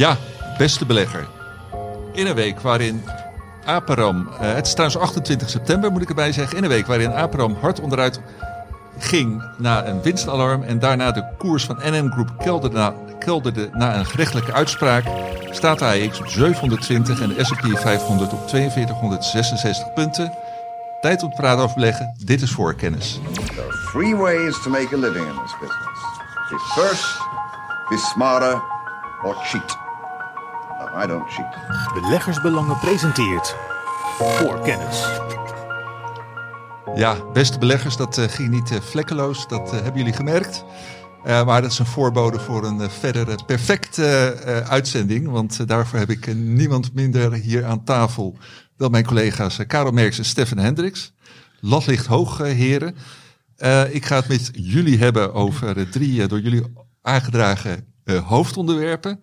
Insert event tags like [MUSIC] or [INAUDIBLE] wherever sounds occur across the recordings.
Ja, beste belegger. In een week waarin Aperam, uh, het is trouwens 28 september moet ik erbij zeggen, in een week waarin Aperam hard onderuit ging na een winstalarm en daarna de koers van NN Group kelderde na, kelderde een gerechtelijke uitspraak, staat de AX op 720 en de S&P 500 op 4266 punten. Tijd om te praten over beleggen. Dit is voorkennis. There are three ways to make a living in this business. Be first, be smarter or cheat. I don't cheat. Beleggersbelangen presenteert Voorkennis. Ja, beste beleggers, dat uh, ging niet uh, vlekkeloos. Dat uh, hebben jullie gemerkt. maar dat is een voorbode voor een verdere perfecte uitzending. Want daarvoor heb ik niemand minder hier aan tafel dan mijn collega's Karel Merks en Stefan Hendricks. Lat ligt hoog, heren. ik ga het met jullie hebben over drie door jullie aangedragen hoofdonderwerpen.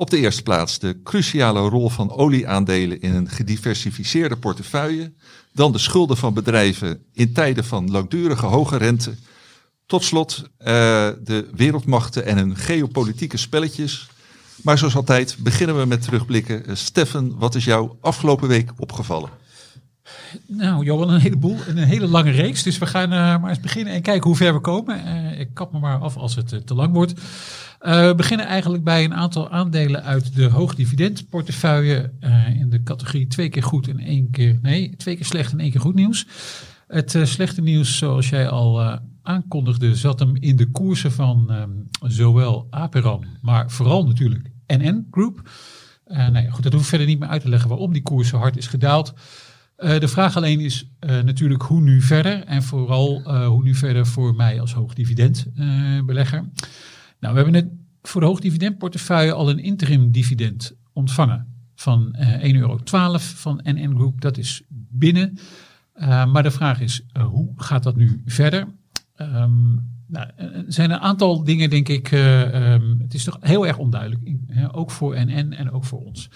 Op de eerste plaats de cruciale rol van olieaandelen in een gediversifieerde portefeuille. Dan de schulden van bedrijven in tijden van langdurige hoge rente. Tot slot uh, de wereldmachten en hun geopolitieke spelletjes. Maar zoals altijd beginnen we met terugblikken. Steffen, wat is jou afgelopen week opgevallen? Nou, Johan, een heleboel. Een hele lange reeks. Dus we gaan uh, maar eens beginnen en kijken hoe ver we komen. ik kap me maar af als het te lang wordt. We beginnen eigenlijk bij een aantal aandelen uit de hoogdividendportefeuille in de categorie twee keer goed en één keer, nee, twee keer slecht en één keer goed nieuws. Het slechte nieuws, zoals jij al aankondigde, zat hem in de koersen van um, zowel Aperam, maar vooral natuurlijk NN Group. nou goed, dat hoef ik verder niet meer uit te leggen waarom die koers zo hard is gedaald. De vraag alleen is natuurlijk hoe nu verder en vooral hoe nu verder voor mij als hoogdividendbelegger. Nou, we hebben net voor de hoogdividendportefeuille al een interim dividend ontvangen van uh, eh, 1,12 euro van NN Group. Dat is binnen. Maar de vraag is, hoe gaat dat nu verder? Um, nou, er zijn een aantal dingen, denk ik. Um, het is toch heel erg onduidelijk. Ook voor NN en ook voor ons.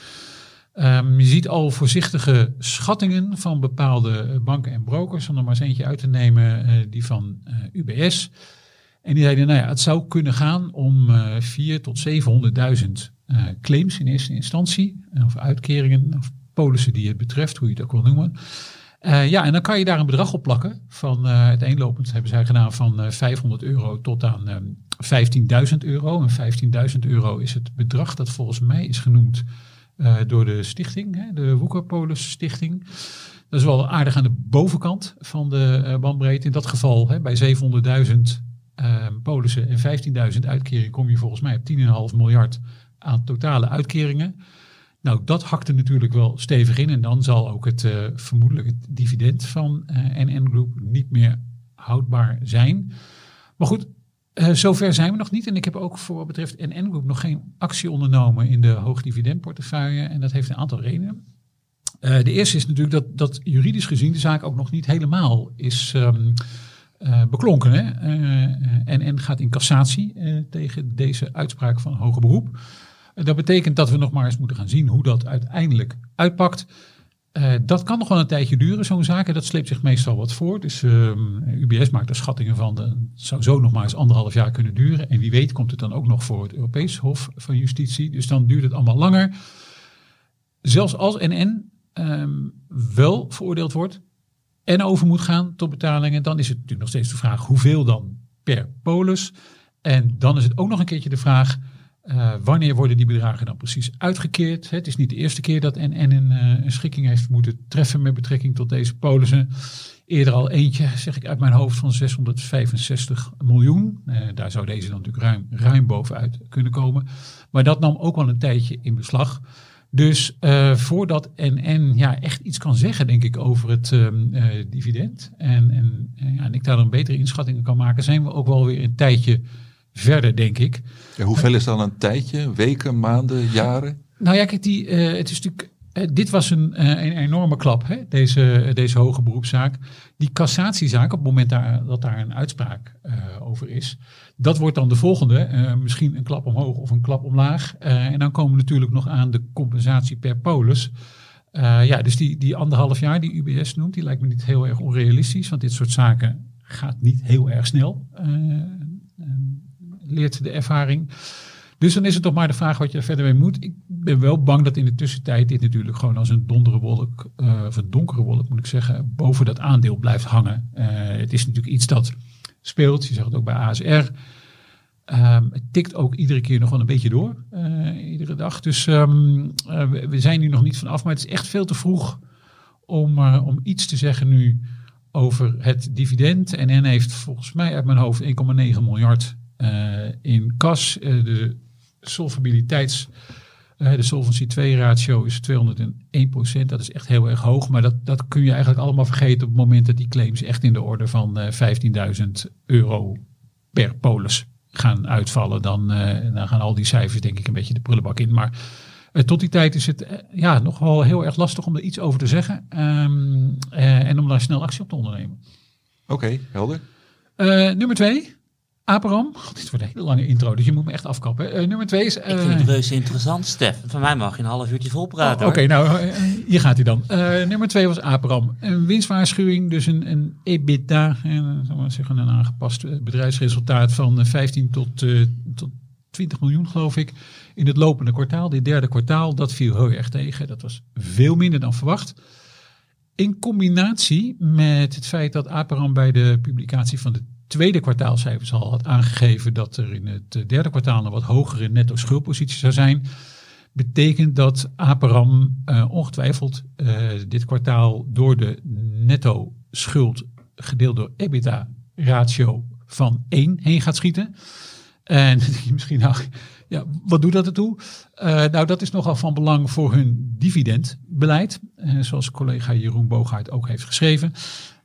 Um, je ziet al voorzichtige schattingen van bepaalde banken en brokers. Om er maar eens eentje uit te nemen, die van UBS. En die zeiden, nou ja, het zou kunnen gaan om uh, 4 tot 700.000 uh, claims in eerste instantie. Of uitkeringen, of polissen die het betreft, hoe je het ook wil noemen. Ja, en dan kan je daar een bedrag op plakken. Van uiteenlopend hebben zij gedaan van uh, 500 euro tot aan um, ehm, 15.000 euro. En 15.000 euro is het bedrag dat volgens mij is genoemd uh, door de stichting, hè, de Woekerpolis Stichting. Dat is wel aardig aan de bovenkant van de bandbreedte. In dat geval hè, bij 700.000 um, polissen en 15.000 uitkeringen kom je volgens mij op 10,5 miljard aan totale uitkeringen. Nou, dat hakte natuurlijk wel stevig in. En dan zal ook het uh, vermoedelijk dividend van uh, NN Group niet meer houdbaar zijn. Maar goed, uh, zover zijn we nog niet. En ik heb ook voor wat betreft NN Group nog geen actie ondernomen in de hoogdividendportefeuille. En dat heeft een aantal redenen. de eerste is natuurlijk dat, dat juridisch gezien de zaak ook nog niet helemaal is um, uh, beklonken. Hè? En gaat in cassatie tegen deze uitspraak van hoger beroep. dat betekent dat we nog maar eens moeten gaan zien hoe dat uiteindelijk uitpakt. Dat kan nog wel een tijdje duren, zo'n zaak. Dat sleept zich meestal wat voor. Dus ehm, UBS maakt er schattingen van. Het zou zo nog maar eens anderhalf jaar kunnen duren. En wie weet komt het dan ook nog voor het Europees Hof van Justitie. Dus dan duurt het allemaal langer. Zelfs als NN um, wel veroordeeld wordt, en over moet gaan tot betalingen, dan is het natuurlijk nog steeds de vraag hoeveel dan per polis. En dan is het ook nog een keertje de vraag, uh, wanneer worden die bedragen dan precies uitgekeerd? Het is niet de eerste keer dat NN een, uh, een schikking heeft moeten treffen met betrekking tot deze polissen. Eerder al eentje, zeg ik uit mijn hoofd, van 665 miljoen. Uh, daar zou deze dan natuurlijk ruim, ruim bovenuit kunnen komen. Maar dat nam ook wel een tijdje in beslag. Dus voordat NN ja, echt iets kan zeggen, denk ik, over het uh, dividend. En, en, ja, en ik daar een betere inschattingen kan maken, zijn we ook wel weer een tijdje verder, denk ik. Ja, hoeveel is dan een tijdje? Weken, maanden, jaren? Nou ja, kijk, die, uh, het is natuurlijk dit was een, een, enorme klap, hè? Deze, deze hoge beroepszaak. Die cassatiezaak, op het moment daar, dat daar een uitspraak over is, dat wordt dan de volgende. Misschien een klap omhoog of een klap omlaag. En dan komen we natuurlijk nog aan de compensatie per polis. ja, dus die, die anderhalf jaar die UBS noemt, die lijkt me niet heel erg onrealistisch. Want dit soort zaken gaat niet heel erg snel, leert de ervaring. Dus dan is het toch maar de vraag wat je er verder mee moet. Ik ben wel bang dat in de tussentijd dit natuurlijk gewoon als een dondere wolk, uh, of een donkere wolk moet ik zeggen, boven dat aandeel blijft hangen. Uh, het is natuurlijk iets dat speelt. Je zag het ook bij ASR. Um, het tikt ook iedere keer nog wel een beetje door, uh, iedere dag. Dus um, we, we, zijn hier nog niet vanaf, maar het is echt veel te vroeg om, om iets te zeggen nu over het dividend. En NN heeft volgens mij uit mijn hoofd 1,9 miljard in kas. de solvabiliteits, de Solvency 2 ratio is 201% Dat is echt heel erg hoog. Maar dat, dat kun je eigenlijk allemaal vergeten op het moment dat die claims echt in de orde van 15.000 euro per polis gaan uitvallen. Dan, dan gaan al die cijfers denk ik een beetje de prullenbak in. Maar tot die tijd is het ja, nog wel heel erg lastig om er iets over te zeggen. Um, en om daar snel actie op te ondernemen. Oké, okay, helder. Nummer twee. Aperam. God, dit wordt een hele lange intro, dus je moet me echt afkappen. Uh, nummer twee is... Uh, ik vind het reuze interessant, Stef. Van mij mag je een half uurtje vol praten. Oh, Oké, okay, nou, hier gaat hij dan. nummer twee was Aperam. Een winstwaarschuwing, dus een, een EBITDA, en, zal maar zeggen, een aangepast bedrijfsresultaat van 15 tot, tot 20 miljoen, geloof ik, in het lopende kwartaal. Dit derde kwartaal, dat viel heel erg tegen. Dat was veel minder dan verwacht. In combinatie met het feit dat Aperam bij de publicatie van de tweede kwartaalcijfers al had aangegeven dat er in het derde kwartaal een wat hogere netto schuldpositie zou zijn, betekent dat Aperam uh, ongetwijfeld uh, dit kwartaal door de netto schuld gedeeld door EBITDA ratio van 1 heen gaat schieten. En [LAUGHS] misschien nou, ja, wat doet dat ertoe? Uh, nou, dat is nogal van belang voor hun dividendbeleid, zoals collega Jeroen Boogaard ook heeft geschreven.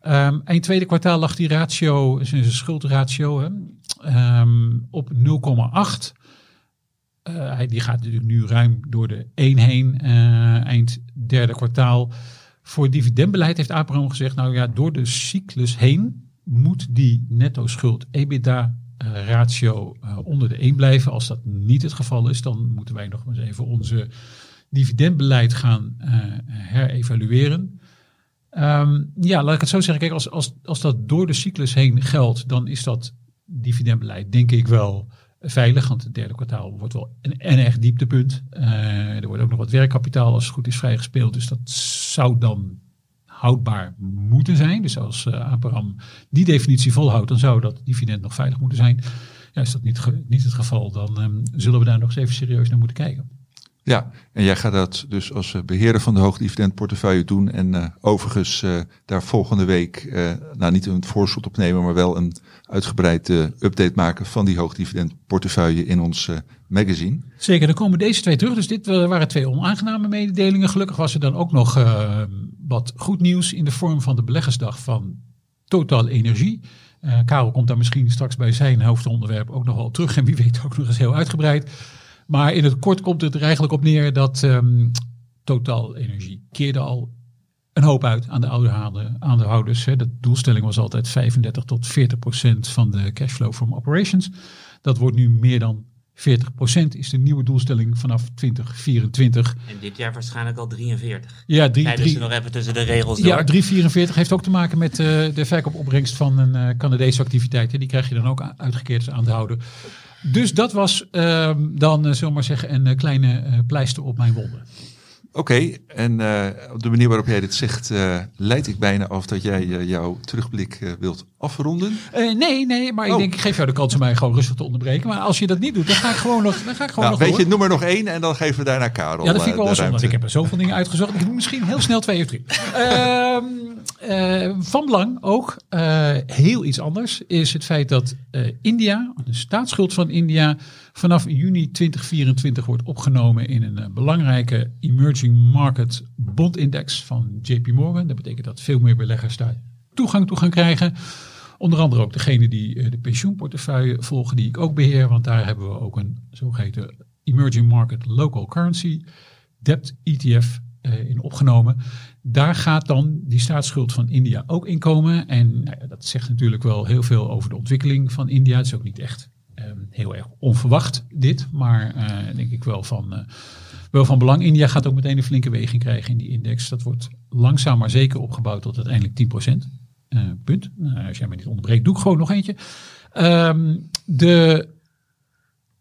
Um, in tweede kwartaal lag die ratio, zijn schuldratio, hè, um, op 0,8. Uh, die gaat natuurlijk nu ruim door de 1 heen, uh, eind derde kwartaal. Voor dividendbeleid heeft Abraham gezegd, nou ja, door de cyclus heen moet die netto schuld EBITDA ratio uh, onder de 1 blijven. Als dat niet het geval is, dan moeten wij nog eens even onze dividendbeleid gaan herevalueren. Um, ja, laat ik het zo zeggen. Kijk, als, als, als dat door de cyclus heen geldt, dan is dat dividendbeleid denk ik wel veilig. Want het derde kwartaal wordt wel een, een echt dieptepunt. Uh, er wordt ook nog wat werkkapitaal als het goed is vrijgespeeld. Dus dat zou dan houdbaar moeten zijn. Dus als uh, Aperam die definitie volhoudt, dan zou dat dividend nog veilig moeten zijn. Ja, is dat niet, niet het geval, dan um, zullen we daar nog eens even serieus naar moeten kijken. Ja, en jij gaat dat dus als eh, beheerder van de hoogdividendportefeuille doen. En uh, overigens uh, daar volgende week, nou niet een voorschot op nemen, maar wel een uitgebreide update maken van die hoogdividendportefeuille in ons magazine. Zeker, dan komen deze twee terug. Dus dit waren twee onaangename mededelingen. Gelukkig was er dan ook nog wat goed nieuws in de vorm van de beleggersdag van Total Energie. Karel komt daar misschien straks bij zijn hoofdonderwerp ook nog wel terug. En wie weet ook nog eens heel uitgebreid. Maar in het kort komt het er eigenlijk op neer dat um, Total Energie keerde al een hoop uit aan de aandeelhouders. De doelstelling was altijd 35 tot 40 procent van de cashflow from operations. Dat wordt nu meer dan 40 procent is de nieuwe doelstelling vanaf 2024. En dit jaar waarschijnlijk al 43. Ja, drie, drie, ze nog even tussen de regels door. Ja, 344 heeft ook te maken met uh, de verkoopopbrengst van een uh, Canadese activiteit. Die krijg je dan ook uitgekeerd aan te houden. Dus dat was uh, dan, uh, zullen we maar zeggen, een uh, kleine uh, pleister op mijn wonden. Oké, okay, en op de manier waarop jij dit zegt, leid ik bijna af dat jij jouw terugblik wilt afronden. nee, nee, maar oh. ik denk, ik geef jou de kans om mij gewoon rustig te onderbreken. Maar als je dat niet doet, dan ga ik gewoon nog, dan ga ik gewoon nou, nog Weet je, noem er nog één en dan geven we daarna Karel Ja, dat vind ik wel zonde. Ik heb er zoveel dingen uitgezocht. Ik doe misschien heel snel twee of drie. [LAUGHS] Ehm, uh, van belang ook, uh, heel iets anders, is het feit dat uh, India, de staatsschuld van India, vanaf juni 2024 wordt opgenomen in een belangrijke emerging market bondindex van JP Morgan. Dat betekent dat veel meer beleggers daar toegang toe gaan krijgen. Onder andere ook degene die de pensioenportefeuille volgen, die ik ook beheer, want daar hebben we ook een zogeheten emerging market local currency debt ETF in opgenomen. Daar gaat dan die staatsschuld van India ook in komen. En nou ja, dat zegt natuurlijk wel heel veel over de ontwikkeling van India. Het is ook niet echt heel erg onverwacht dit, maar uh, denk ik wel van, uh, wel van belang. India gaat ook meteen een flinke weging krijgen in die index. Dat wordt langzaam maar zeker opgebouwd tot uiteindelijk 10%. Uh, punt. Nou, als jij me niet onderbreekt, doe ik gewoon nog eentje. Um, de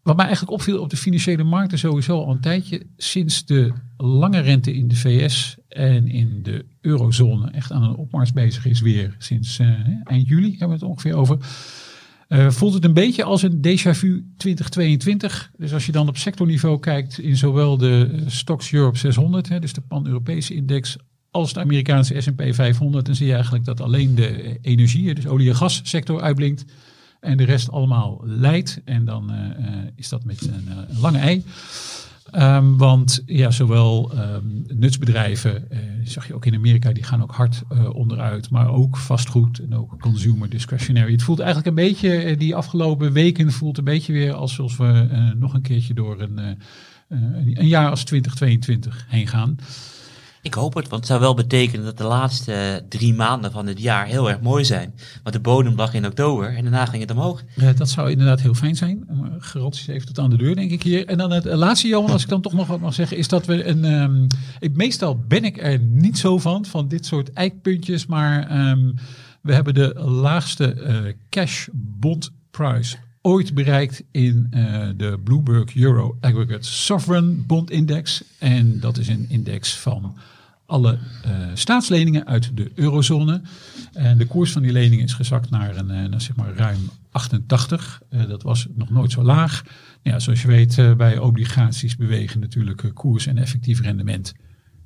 wat mij eigenlijk opviel op de financiële markten sowieso al een tijdje, sinds de lange rente in de VS en in de eurozone echt aan een opmars bezig is weer, sinds eh, eind juli hebben we het ongeveer over, eh, voelt het een beetje als een déjà vu 2022. Dus als je dan op sectorniveau kijkt in zowel de eh, Stocks Europe 600, hè, dus de pan-Europese index, als de Amerikaanse S&P 500, dan zie je eigenlijk dat alleen de energie, dus olie- en gassector uitblinkt. En de rest allemaal leidt. En dan eh, eh, is dat met een, eh, een lange ei. Ehm, want ja, zowel ehm, nutsbedrijven, eh, zag je ook in Amerika, die gaan ook hard eh, onderuit. Maar ook vastgoed en ook consumer discretionary. Het voelt eigenlijk een beetje, eh, die afgelopen weken voelt een beetje weer alsof we nog een keertje door een, een jaar als 2022 heen gaan. Ik hoop het, want het zou wel betekenen dat de laatste drie maanden van het jaar heel erg mooi zijn. Want de bodem lag in oktober en daarna ging het omhoog. Ja, dat zou inderdaad heel fijn zijn. Uh, Garanties even tot aan de deur, denk ik hier. En dan het laatste, Johan, als ik dan toch nog wat mag zeggen, is dat we een. Um, ik, meestal ben ik er niet zo van, van dit soort eikpuntjes. Maar um, we hebben de laagste uh, cash bond price ooit bereikt in uh, de Bloomberg Euro Aggregate Sovereign Bond Index. En dat is een index van alle uh, staatsleningen uit de eurozone. En de koers van die leningen is gezakt naar, een, naar zeg maar ruim 88. Uh, dat was nog nooit zo laag. Ja, zoals je weet, bij obligaties bewegen natuurlijk koers en effectief rendement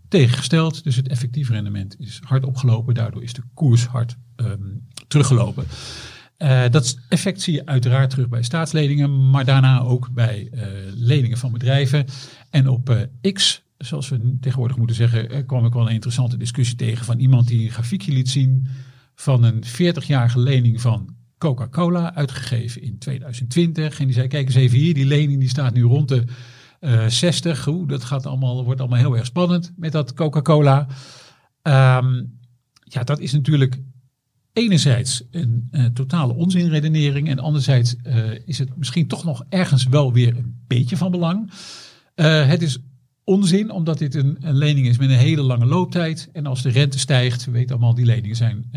tegengesteld. Dus het effectief rendement is hard opgelopen. Daardoor is de koers hard um, teruggelopen. Uh, dat effect zie je uiteraard terug bij staatsleningen, maar daarna ook bij uh, leningen van bedrijven. En op uh, X, zoals we tegenwoordig moeten zeggen, kwam ik wel een interessante discussie tegen van iemand die een grafiekje liet zien van een 40-jarige lening van Coca-Cola, uitgegeven in 2020. En die zei, kijk eens even hier, die lening die staat nu rond de 60. Oeh, dat gaat allemaal, wordt allemaal heel erg spannend met dat Coca-Cola. Um, ja, dat is natuurlijk enerzijds een uh, totale onzinredenering en anderzijds uh, is het misschien toch nog ergens wel weer een beetje van belang. Uh, het is onzin omdat dit een, een, lening is met een hele lange looptijd en als de rente stijgt, we weten allemaal die leningen zijn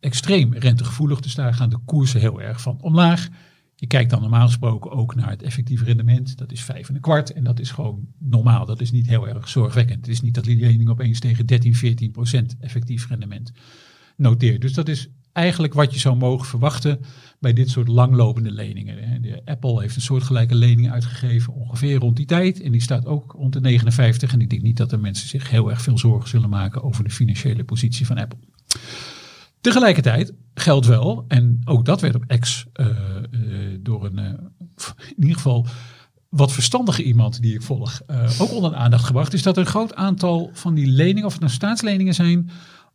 extreem rentegevoelig, dus daar gaan de koersen heel erg van omlaag. Je kijkt dan normaal gesproken ook naar het effectieve rendement. Dat is vijf en een kwart. En dat is gewoon normaal. Dat is niet heel erg zorgwekkend. Het is niet dat die lening opeens tegen 13, 14 procent effectief rendement noteert. Dus dat is eigenlijk wat je zou mogen verwachten bij dit soort langlopende leningen. De Apple heeft een soortgelijke lening uitgegeven ongeveer rond die tijd. En die staat ook rond de 59. En ik denk niet dat er mensen zich heel erg veel zorgen zullen maken over de financiële positie van Apple. Tegelijkertijd geldt wel, en ook dat werd op X uh, uh, door een, uh, in ieder geval wat verstandige iemand die ik volg, ook onder de aandacht gebracht, is dat een groot aantal van die leningen, of het nou staatsleningen zijn,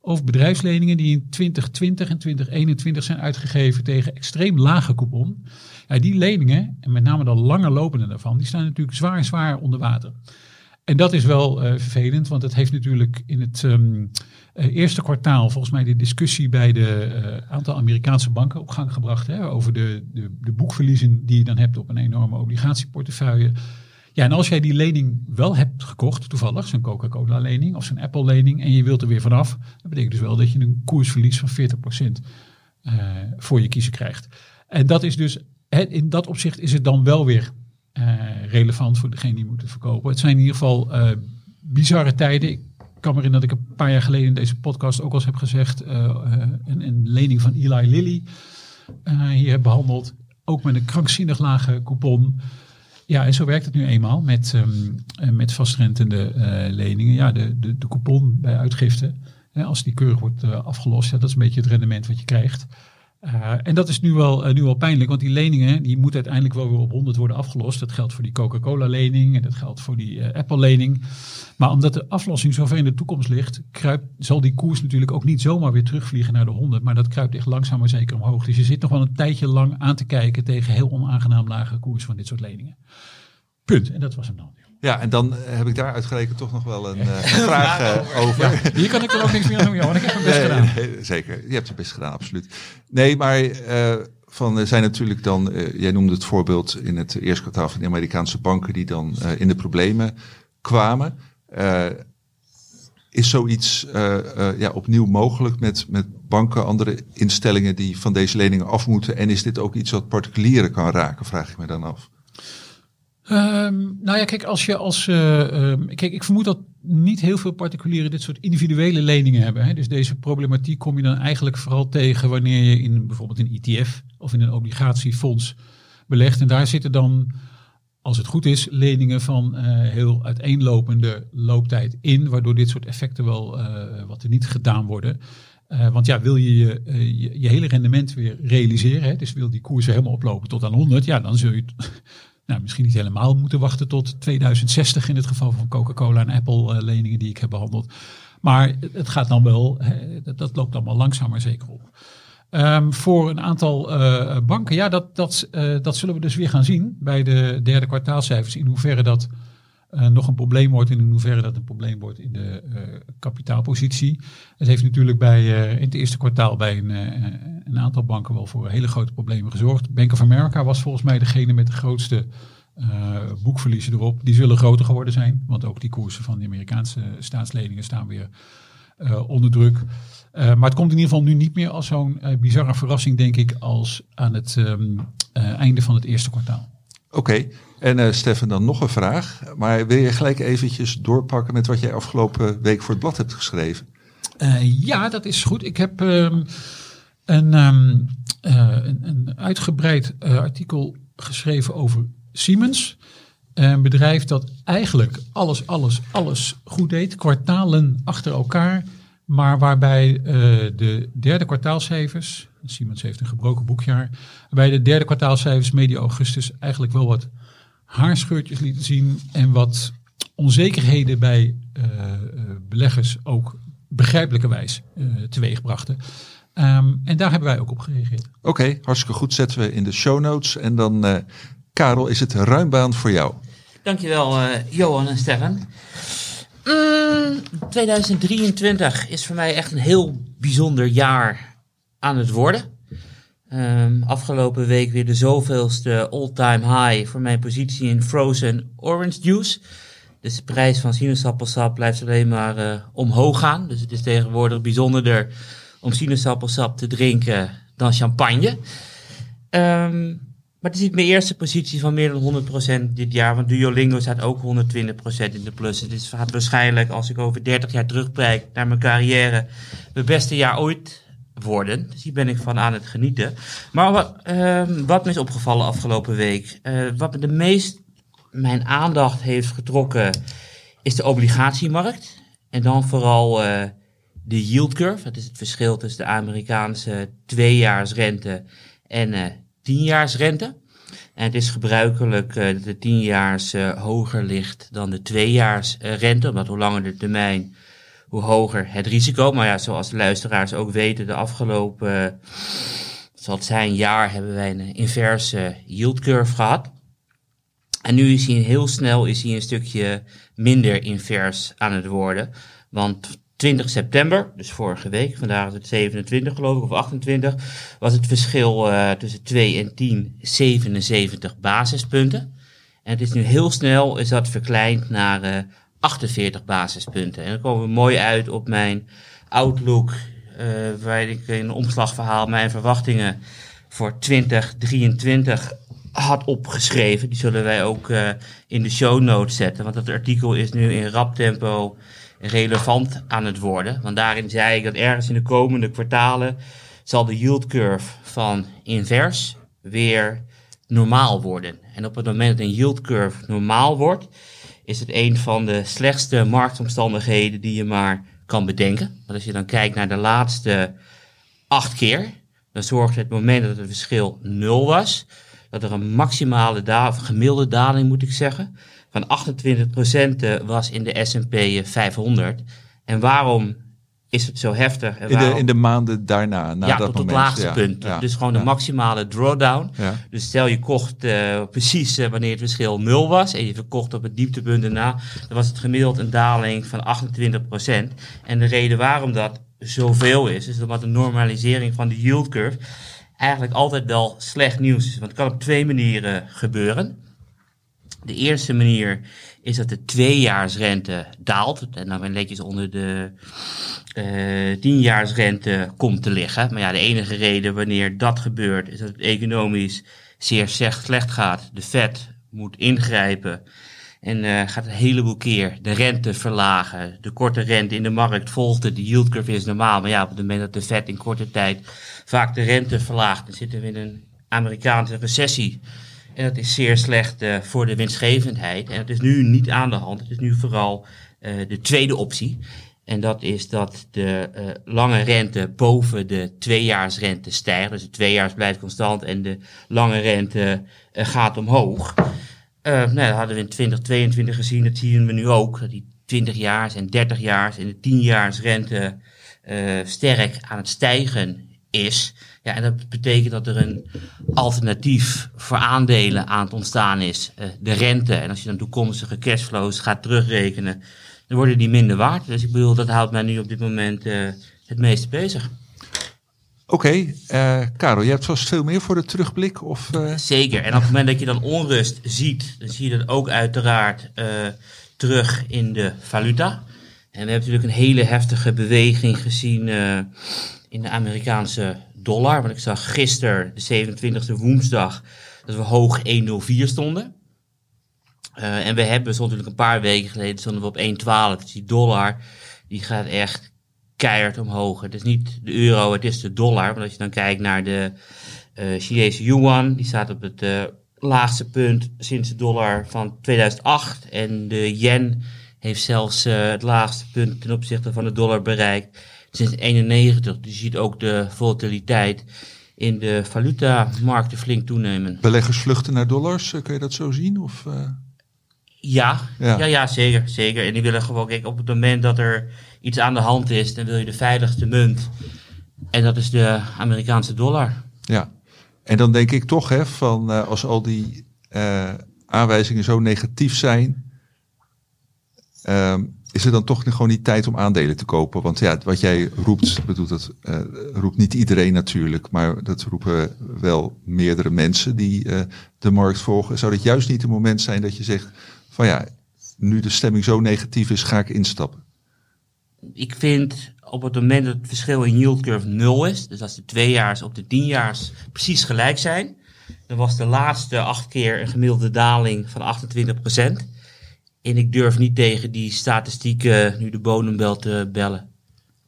of bedrijfsleningen die in 2020 en 2021 zijn uitgegeven tegen extreem lage coupon. Ja, die leningen, en met name de langer lopende daarvan, die staan natuurlijk zwaar, zwaar onder water. En dat is wel uh, vervelend, want het heeft natuurlijk in het um, uh, eerste kwartaal volgens mij de discussie bij de uh, aantal Amerikaanse banken op gang gebracht. Hè, over de, de, de boekverliezen die je dan hebt op een enorme obligatieportefeuille. Ja, en als jij die lening wel hebt gekocht, toevallig, zo'n Coca-Cola lening of zo'n Apple lening, en je wilt er weer vanaf, dat betekent dus wel dat je een koersverlies van 40% uh, voor je kiezen krijgt. En dat is dus, in dat opzicht is het dan wel weer uh, relevant voor degene die moeten verkopen. Het zijn in ieder geval uh, bizarre tijden. Ik kan me herinneren dat ik een paar jaar geleden in deze podcast ook al eens heb gezegd, een, een, lening van Eli Lilly hier heb behandeld. Ook met een krankzinnig lage coupon. Ja, en zo werkt het nu eenmaal met, um, met vastrentende uh, leningen. Ja, de, de, de coupon bij uitgifte, hè, als die keurig wordt uh, afgelost, ja, dat is een beetje het rendement wat je krijgt. Uh, en dat is nu wel, nu wel pijnlijk, want die leningen die moeten uiteindelijk wel weer op 100 worden afgelost. Dat geldt voor die Coca-Cola-lening en dat geldt voor die Apple-lening. Maar omdat de aflossing zo ver in de toekomst ligt, kruipt, zal die koers natuurlijk ook niet zomaar weer terugvliegen naar de 100. Maar dat kruipt echt langzaam maar zeker omhoog. Dus je zit nog wel een tijdje lang aan te kijken tegen heel onaangenaam lage koers van dit soort leningen. Punt. En dat was hem dan. Ja, en dan heb ik daar uitgerekend toch nog wel een, uh, een [LAUGHS] vraag uh, over. Ja, hier kan ik er ook niks meer aan doen, Johan. Ik heb mijn best nee, gedaan. Nee, zeker, je hebt je best gedaan, absoluut. Nee, maar uh, van er zijn natuurlijk dan, jij noemde het voorbeeld in het eerste kwartaal van de Amerikaanse banken die dan in de problemen kwamen. is zoiets ja, opnieuw mogelijk met, met banken, andere instellingen die van deze leningen af moeten? En is dit ook iets wat particulieren kan raken, vraag ik me dan af. Ehm, nou ja, kijk, als je als. eh, ehm, kijk, ik vermoed dat niet heel veel particulieren dit soort individuele leningen hebben. Hè? Dus deze problematiek kom je dan eigenlijk vooral tegen wanneer je in bijvoorbeeld een ETF of in een obligatiefonds belegt. En daar zitten dan, als het goed is, leningen van eh, heel uiteenlopende looptijd in, waardoor dit soort effecten wel eh, wat er niet gedaan worden. Want ja, wil je je, je je hele rendement weer realiseren, hè? dus wil die koersen helemaal oplopen tot aan 100, ja, dan zul je nou, misschien niet helemaal moeten wachten tot 2060 in het geval van Coca-Cola en Apple eh, leningen die ik heb behandeld. Maar het- gaat dan wel, dat, dat loopt allemaal langzaam maar zeker op. Ehm, voor een aantal eh, banken, ja, dat, dat, eh, dat zullen we dus weer gaan zien bij de derde kwartaalcijfers. In hoeverre dat eh, nog een probleem wordt en in hoeverre dat een probleem wordt in de eh, kapitaalpositie. Het heeft natuurlijk bij, eh, in het eerste kwartaal bij een, een aantal banken wel voor hele grote problemen gezorgd. Bank of America was volgens mij degene met de grootste boekverliezen erop. Die zullen groter geworden zijn, want ook die koersen van de Amerikaanse staatsleningen staan weer onder druk. Maar het komt in ieder geval nu niet meer als zo'n bizarre verrassing, denk ik, als aan het ehm, eh, einde van het eerste kwartaal. Oké, en eh Stefan, dan nog een vraag. Maar wil je gelijk eventjes doorpakken met wat jij afgelopen week voor het blad hebt geschreven? Eh, ja, dat is goed. Ik heb ehm, een, ehm, eh, een, een uitgebreid artikel geschreven over Siemens. Een bedrijf dat eigenlijk alles, alles, alles goed deed. Kwartalen achter elkaar. Maar waarbij de derde kwartaalcijfers, Siemens heeft een gebroken boekjaar, waarbij de derde kwartaalcijfers medio augustus eigenlijk wel wat haarscheurtjes lieten zien en wat onzekerheden bij eh, eh, beleggers ook begrijpelijkerwijs eh teweeg brachten. Ehm, en daar hebben wij ook op gereageerd. Oké, hartstikke goed. Zetten we in de show notes. En dan, eh, Karel, is het ruimbaan voor jou. Dankjewel, eh Johan en Stefan. Mm, 2023 is voor mij echt een heel bijzonder jaar aan het worden. Ehm, afgelopen week weer de zoveelste all-time high voor mijn positie in frozen orange juice. Dus de prijs van sinaasappelsap blijft alleen maar eh, omhoog gaan. Dus het is tegenwoordig bijzonderder om sinaasappelsap te drinken dan champagne. Ehm, maar het is niet mijn eerste positie van meer dan 100% dit jaar. Want Duolingo staat ook 120% in de plus. Het gaat waarschijnlijk, als ik over 30 jaar terugkijk naar mijn carrière, het beste jaar ooit worden. Dus hier ben ik van aan het genieten. Maar wat, ehm, wat me is opgevallen afgelopen week. eh, wat me de meest mijn aandacht heeft getrokken, is de obligatiemarkt. En dan vooral eh, de yield curve. Dat is het verschil tussen de Amerikaanse tweejaarsrente en eh tienjaarsrente. En het is gebruikelijk dat de tienjaars hoger ligt dan de tweejaarsrente, omdat hoe langer de termijn, hoe hoger het risico. Maar ja, zoals de luisteraars ook weten, de afgelopen, zal het zijn, jaar hebben wij een inverse yield curve gehad. En nu is hij heel snel is hij een stukje minder invers aan het worden. Want 20 september, dus vorige week, vandaag is het 27 geloof ik, of 28, was het verschil eh, tussen 2 en 10 77 basispunten. En het is nu heel snel, is dat verkleind naar eh 48 basispunten. En dan komen we mooi uit op mijn outlook, eh waar ik in een omslagverhaal mijn verwachtingen voor 2023 had opgeschreven. Die zullen wij ook eh, in de show notes zetten. Want dat artikel is nu in rap tempo relevant aan het worden. Want daarin zei ik dat ergens in de komende kwartalen zal de yield curve van invers weer normaal worden. En op het moment dat een yield curve normaal wordt, is het een van de slechtste marktomstandigheden die je maar kan bedenken. Want als je dan kijkt naar de laatste acht keer, dan zorgde het moment dat het verschil nul was, dat er een maximale gemiddelde daling, moet ik zeggen, van 28% was in de S&P 500. En waarom is het zo heftig? En In de, in de maanden daarna, na ja, dat tot het moment. laagste Ja, punt. ja, dus gewoon de maximale drawdown. Dus stel je kocht eh, precies eh, wanneer het verschil 0 was en je verkocht op het dieptepunt daarna, dan was het gemiddeld een daling van 28%. En de reden waarom dat zoveel is, is omdat de normalisering van de yield curve eigenlijk altijd wel slecht nieuws is. Want het kan op twee manieren gebeuren. De eerste manier is dat de tweejaarsrente daalt en dan netjes onder de eh tienjaarsrente komt te liggen. Maar ja, de enige reden wanneer dat gebeurt is dat het economisch zeer slecht slecht gaat. De Fed moet ingrijpen. En eh, gaat een heleboel keer de rente verlagen. De korte rente in de markt volgt het. De yield curve is normaal. Maar ja, op het moment dat de Fed in korte tijd vaak de rente verlaagt, dan zitten we in een Amerikaanse recessie. En dat is zeer slecht eh, voor de winstgevendheid. En het is nu niet aan de hand. Het is nu vooral eh, de tweede optie. En dat is dat de eh, lange rente boven de tweejaarsrente stijgt. Dus de tweejaars blijft constant en de lange rente gaat omhoog. Eh, nou, dat hadden we in 2022 gezien, dat zien we nu ook. Dat die 20 jaars en 30 jaars en de 10 jaars rente sterk aan het stijgen is. Ja, en dat betekent dat er een alternatief voor aandelen aan het ontstaan is. eh, de rente. En als je dan toekomstige cashflows gaat terugrekenen, dan worden die minder waard. Dus ik bedoel, dat houdt mij nu op dit moment eh, het meeste bezig. Oké, eh, Karel, je hebt vast veel meer voor de terugblik? Of, Zeker. En op het moment dat je dan onrust ziet, dan zie je dat ook uiteraard terug in de valuta. En we hebben natuurlijk een hele heftige beweging gezien in de Amerikaanse dollar. Want ik zag gisteren, de 27e woensdag, dat we hoog 1,04 stonden. Eh, en we hebben, zo natuurlijk een paar weken geleden, stonden we op 1,12. Dus die dollar, die gaat echt keihard omhoog. Het is niet de euro, het is de dollar. Want als je dan kijkt naar de eh Chinese yuan, die staat op het eh, laagste punt sinds de dollar van 2008. En de yen heeft zelfs het laagste punt ten opzichte van de dollar bereikt sinds 91. Dus je ziet ook de volatiliteit in de valutamarkten flink toenemen. beleggers vluchten naar dollars, eh, kun je dat zo zien? Of, eh? Ja, Ja. ja. ja, zeker, zeker. En die willen gewoon, kijk, op het moment dat er iets aan de hand is, dan wil je de veiligste munt. En dat is de Amerikaanse dollar. Ja, en dan denk ik toch, hè, van eh, als al die aanwijzingen zo negatief zijn, ehm, is er dan toch gewoon niet tijd om aandelen te kopen? Want ja, wat jij roept, ik bedoel, dat eh, roept niet iedereen natuurlijk, maar dat roepen wel meerdere mensen die eh, de markt volgen. Zou dit juist niet het moment zijn dat je zegt van ja, nu de stemming zo negatief is, ga ik instappen? Ik vind op het moment dat het verschil in yield curve nul is, dus als de tweejaars op de tienjaars precies gelijk zijn, dan was de laatste acht keer een gemiddelde daling van 28%. En ik durf niet tegen die statistieken nu de bodembel te bellen.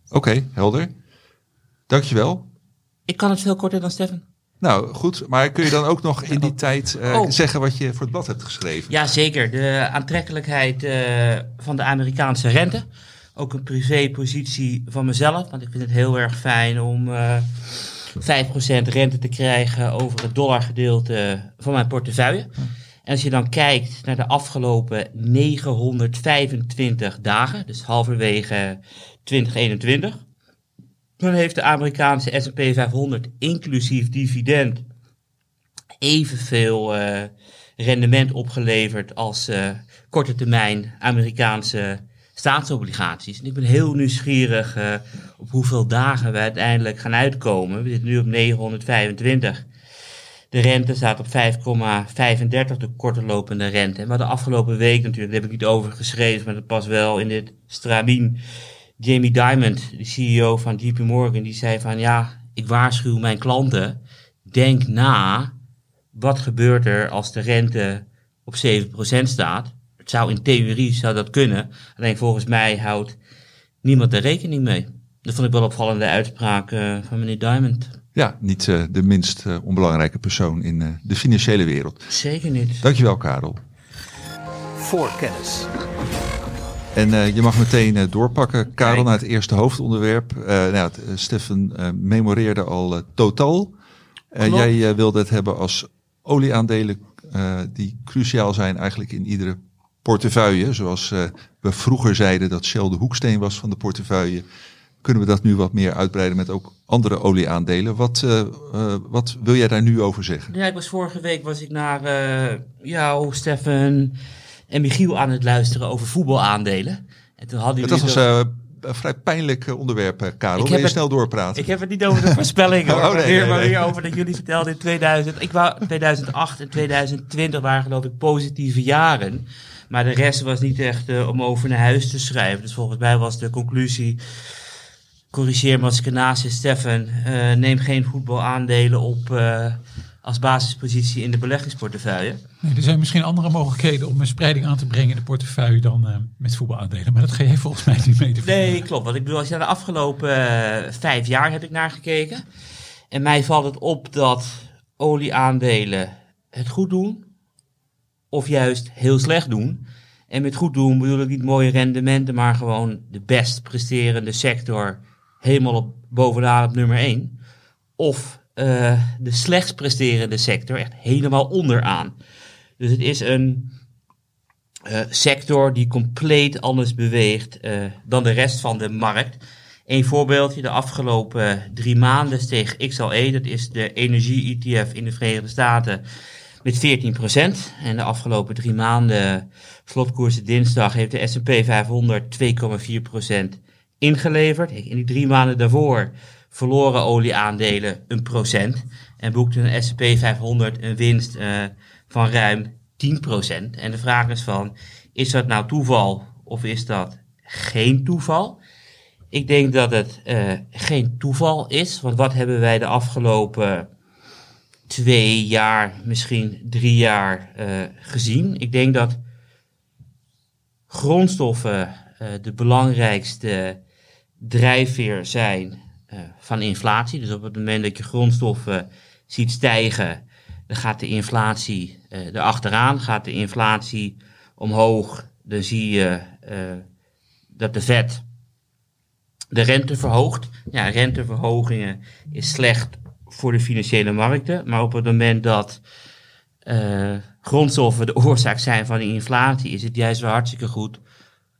Oké, helder. Dankjewel. Ik kan het veel korter dan Stefan. Nou, goed. Maar kun je dan ook nog in die tijd eh, Oh. zeggen wat je voor het blad hebt geschreven? Ja, zeker. De aantrekkelijkheid eh, van de Amerikaanse rente. Ook een privépositie van mezelf. Want ik vind het heel erg fijn om eh 5% rente te krijgen over het dollargedeelte van mijn portefeuille. Als je dan kijkt naar de afgelopen 925 dagen, dus halverwege 2021, dan heeft de Amerikaanse S&P 500 inclusief dividend evenveel eh, rendement opgeleverd als eh, korte termijn Amerikaanse staatsobligaties. En ik ben heel nieuwsgierig eh, op hoeveel dagen we uiteindelijk gaan uitkomen. We zitten nu op 925. De rente staat op 5,35, de korte lopende rente. En we hadden afgelopen week natuurlijk, daar heb ik niet over geschreven, maar dat past wel in dit stramien. Jamie Dimon, de CEO van JP Morgan, die zei van ja, ik waarschuw mijn klanten, denk na, wat gebeurt er als de rente op 7% staat? Het zou in theorie zou dat kunnen, alleen volgens mij houdt niemand er rekening mee. Dat vond ik wel opvallende uitspraak eh, van meneer Diamond. Ja, niet eh, de minst eh, onbelangrijke persoon in eh, de financiële wereld. Zeker niet. Dankjewel, Karel. Voor kennis. En eh, je mag meteen eh, doorpakken, Karel, Kijk. naar het eerste hoofdonderwerp. Eh nou, eh, Stefan memoreerde al totaal. Jij eh, wilde het hebben als olieaandelen eh, die cruciaal zijn eigenlijk in iedere portefeuille. Zoals eh, we vroeger zeiden dat Shell de hoeksteen was van de portefeuille. Kunnen we dat nu wat meer uitbreiden met ook andere olieaandelen? Wat, eh, eh, wat wil jij daar nu over zeggen? Ja, ik was vorige week was ik naar eh, jou, Stefan en Michiel aan het luisteren over voetbalaandelen. En toen hadden Het jullie was het eh, een vrij pijnlijk onderwerp, Karel. Ik heb je het- snel doorpraten? Ik heb het niet over de voorspellingen, [LAUGHS] hoor, Oh, nee, nee, maar weer over dat jullie vertelden in 2000. Ik wou, 2008 en 2020 waren geloof ik positieve jaren. Maar de rest was niet echt om over naar huis te schrijven. Dus volgens mij was de conclusie, corrigeer me als ik ernaast zit, Stefan, eh, neem geen voetbalaandelen op eh, als basispositie in de beleggingsportefeuille. Nee, er zijn misschien andere mogelijkheden om een spreiding aan te brengen in de portefeuille dan eh, met voetbalaandelen. Maar dat ga jij volgens mij niet mee te Nee, klopt. Want ik bedoel, als je naar de afgelopen vijf jaar heb ik naar gekeken. En mij valt het op dat olieaandelen het goed doen. Of juist heel slecht doen. En met goed doen bedoel ik niet mooie rendementen, maar gewoon de best presterende sector helemaal op, bovenaan op nummer 1. Of eh, de slechtst presterende sector echt helemaal onderaan. Dus het is een eh, sector die compleet anders beweegt eh, dan de rest van de markt. Een voorbeeldje, de afgelopen drie maanden steeg XLE, dat is de energie-ETF in de Verenigde Staten, met 14%. En de afgelopen drie maanden, slotkoersen dinsdag, heeft de S&P 500 2,4% ingeleverd. In die drie maanden daarvoor verloren olieaandelen een procent en boekte een S&P 500 een winst uh, van ruim 10%. En de vraag is van, is dat nou toeval of is dat geen toeval? Ik denk dat het uh, geen toeval is, want wat hebben wij de afgelopen twee jaar, misschien drie jaar uh, gezien? Ik denk dat grondstoffen de belangrijkste drijfveer zijn uh, van inflatie. Dus op het moment dat je grondstoffen ziet stijgen, dan gaat de inflatie uh, erachteraan. Gaat de inflatie omhoog, dan zie je uh, dat de vet de rente verhoogt. Ja, renteverhogingen is slecht voor de financiële markten. Maar op het moment dat grondstoffen de oorzaak zijn van die inflatie, is het juist wel hartstikke goed